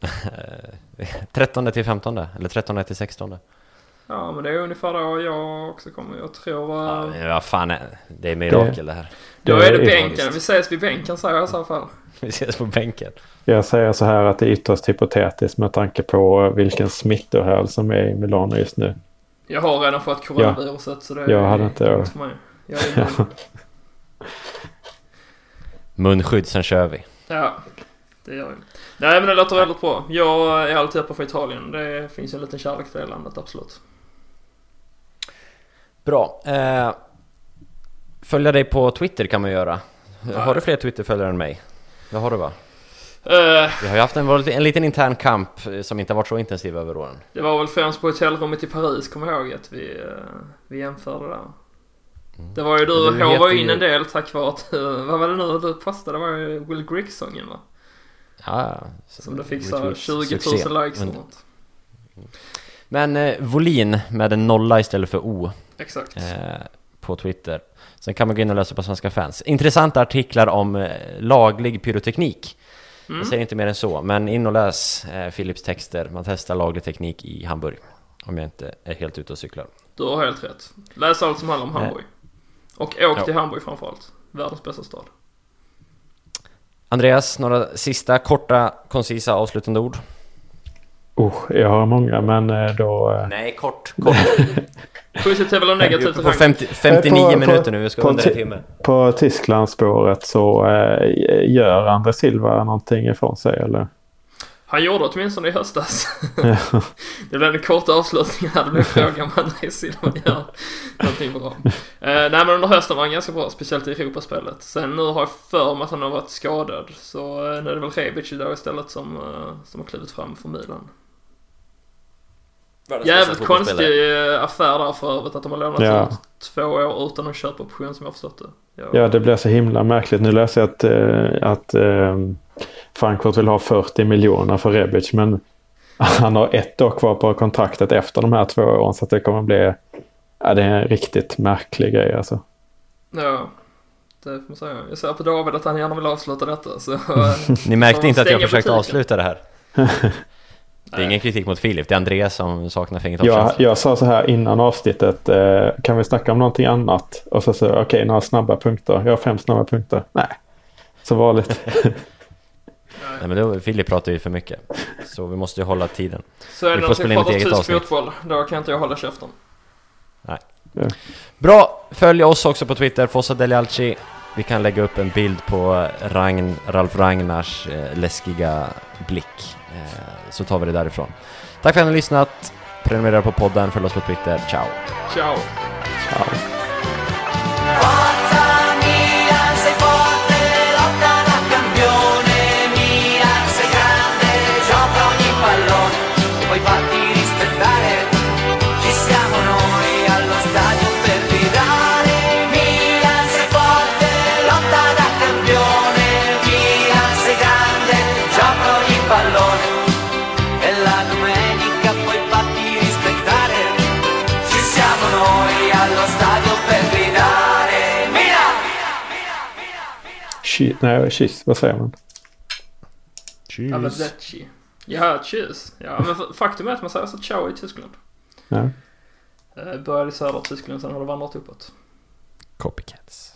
*laughs* 13 till 15 eller 13 till 16 Ja men det är ungefär då jag också kommer. Jag tror... Ja, men vad fan är det? är mirakel det, här. Då är det bänken. Vi ses vid bänken säger jag i så fall. Vi ses på bänken. Jag säger så här att det är ytterst hypotetiskt med tanke på vilken smittohärd som är i Milano just nu. Jag har redan fått coronaviruset ja. så det är jag hade inte det. för mig. Jag är *laughs* Munskydd, sen kör vi. Ja, det gör vi. Nej men det låter väldigt bra. Jag är alltid öppen för Italien. Det finns en liten kärlek till det landet, absolut. Bra. Eh, följa dig på Twitter kan man göra. Nej. Har du fler Twitterföljare än mig? Det har du va? Uh, vi har ju haft en, en liten intern kamp som inte har varit så intensiv över åren. Det var väl främst på hotellrummet i Paris, kommer jag ihåg att vi, uh, vi jämförde där. Mm. Det var ju du, du var in en del tack vare att, vad var det nu du postade? Det var ju Will Grigg-sången va? Ja, Som du fick så 20 000 succé. likes eller något. Men eh, volin med en nolla istället för O. Exakt. Eh, på Twitter. Sen kan man gå in och läsa på Svenska fans. Intressanta artiklar om eh, laglig pyroteknik. Mm. Jag säger inte mer än så, men in och läs eh, Philips texter. Man testar laglig teknik i Hamburg. Om jag inte är helt ute och cyklar. Du har helt rätt. Läs allt som handlar om Hamburg. Och åk ja. till Hamburg framförallt. Världens bästa stad. Andreas, några sista korta, koncisa avslutande ord? Oh, jag har många men eh, då... Eh, Nej, kort, kort. *laughs* Positivt eller negativt? På 50, 59 på, minuter nu, vi ska under en timme. På Tysklandsspåret så äh, gör André Silva någonting ifrån sig eller? Han gjorde åtminstone i höstas. *laughs* *laughs* det blev en kort avslutning här. Det blev frågan om André Silva gör någonting bra. Uh, nej men under hösten var han ganska bra, speciellt i Europaspelet. Sen nu har jag för mig att han har varit skadad. Så uh, nu är det väl Rebic idag istället som, uh, som har klivit fram för Milan. Jävligt konstig eh, affär där för övrigt att de har lånat Ja. ut två år utan en köpoption som jag förstått det. Ja. Ja, det blir så himla märkligt. Nu läser jag att, eh, att eh, Frankfurt vill ha 40 miljoner för Rebic, men *laughs* han har ett år kvar på kontraktet efter de här två åren, så att det kommer bli... Ja, det är en riktigt märklig grej alltså. ja. Det får man säga. Jag ser på David att han gärna vill avsluta detta så... *laughs* Ni märkte inte att jag försökte butiken. avsluta det här. *laughs* Det är Nej. ingen kritik mot Filip, det är Andreas som saknar Jag, fingertoppskänsla. jag sa så här innan avsnittet, eh, kan vi snacka om någonting annat? Och så sa jag, okej, några snabba punkter. Jag har fem snabba punkter. Nej, så vanligt. *laughs* Nej men då, Filip pratar ju för mycket. Så vi måste ju hålla tiden. Så är Vi det får någonting spela in ett pratar eget tysk avsnitt. fotboll, då kan inte jag hålla käften. Bra! Följ oss också på Twitter, Fossa Delialci. Vi kan lägga upp en bild på Ragn, Ralf Ragnars eh, läskiga blick. Eh, så tar vi det därifrån. Tack för att ni har lyssnat. Prenumerera på podden, följ oss på Twitter. Ciao! Ciao! Ciao. Shi- nej, kyss, vad säger man? Arrivederci. Ja, tjus. Ja, men faktum är att man säger så ciao i Tyskland. Ja. Eh, Började i södra Tyskland, sen har det vandrat uppåt. Copycats.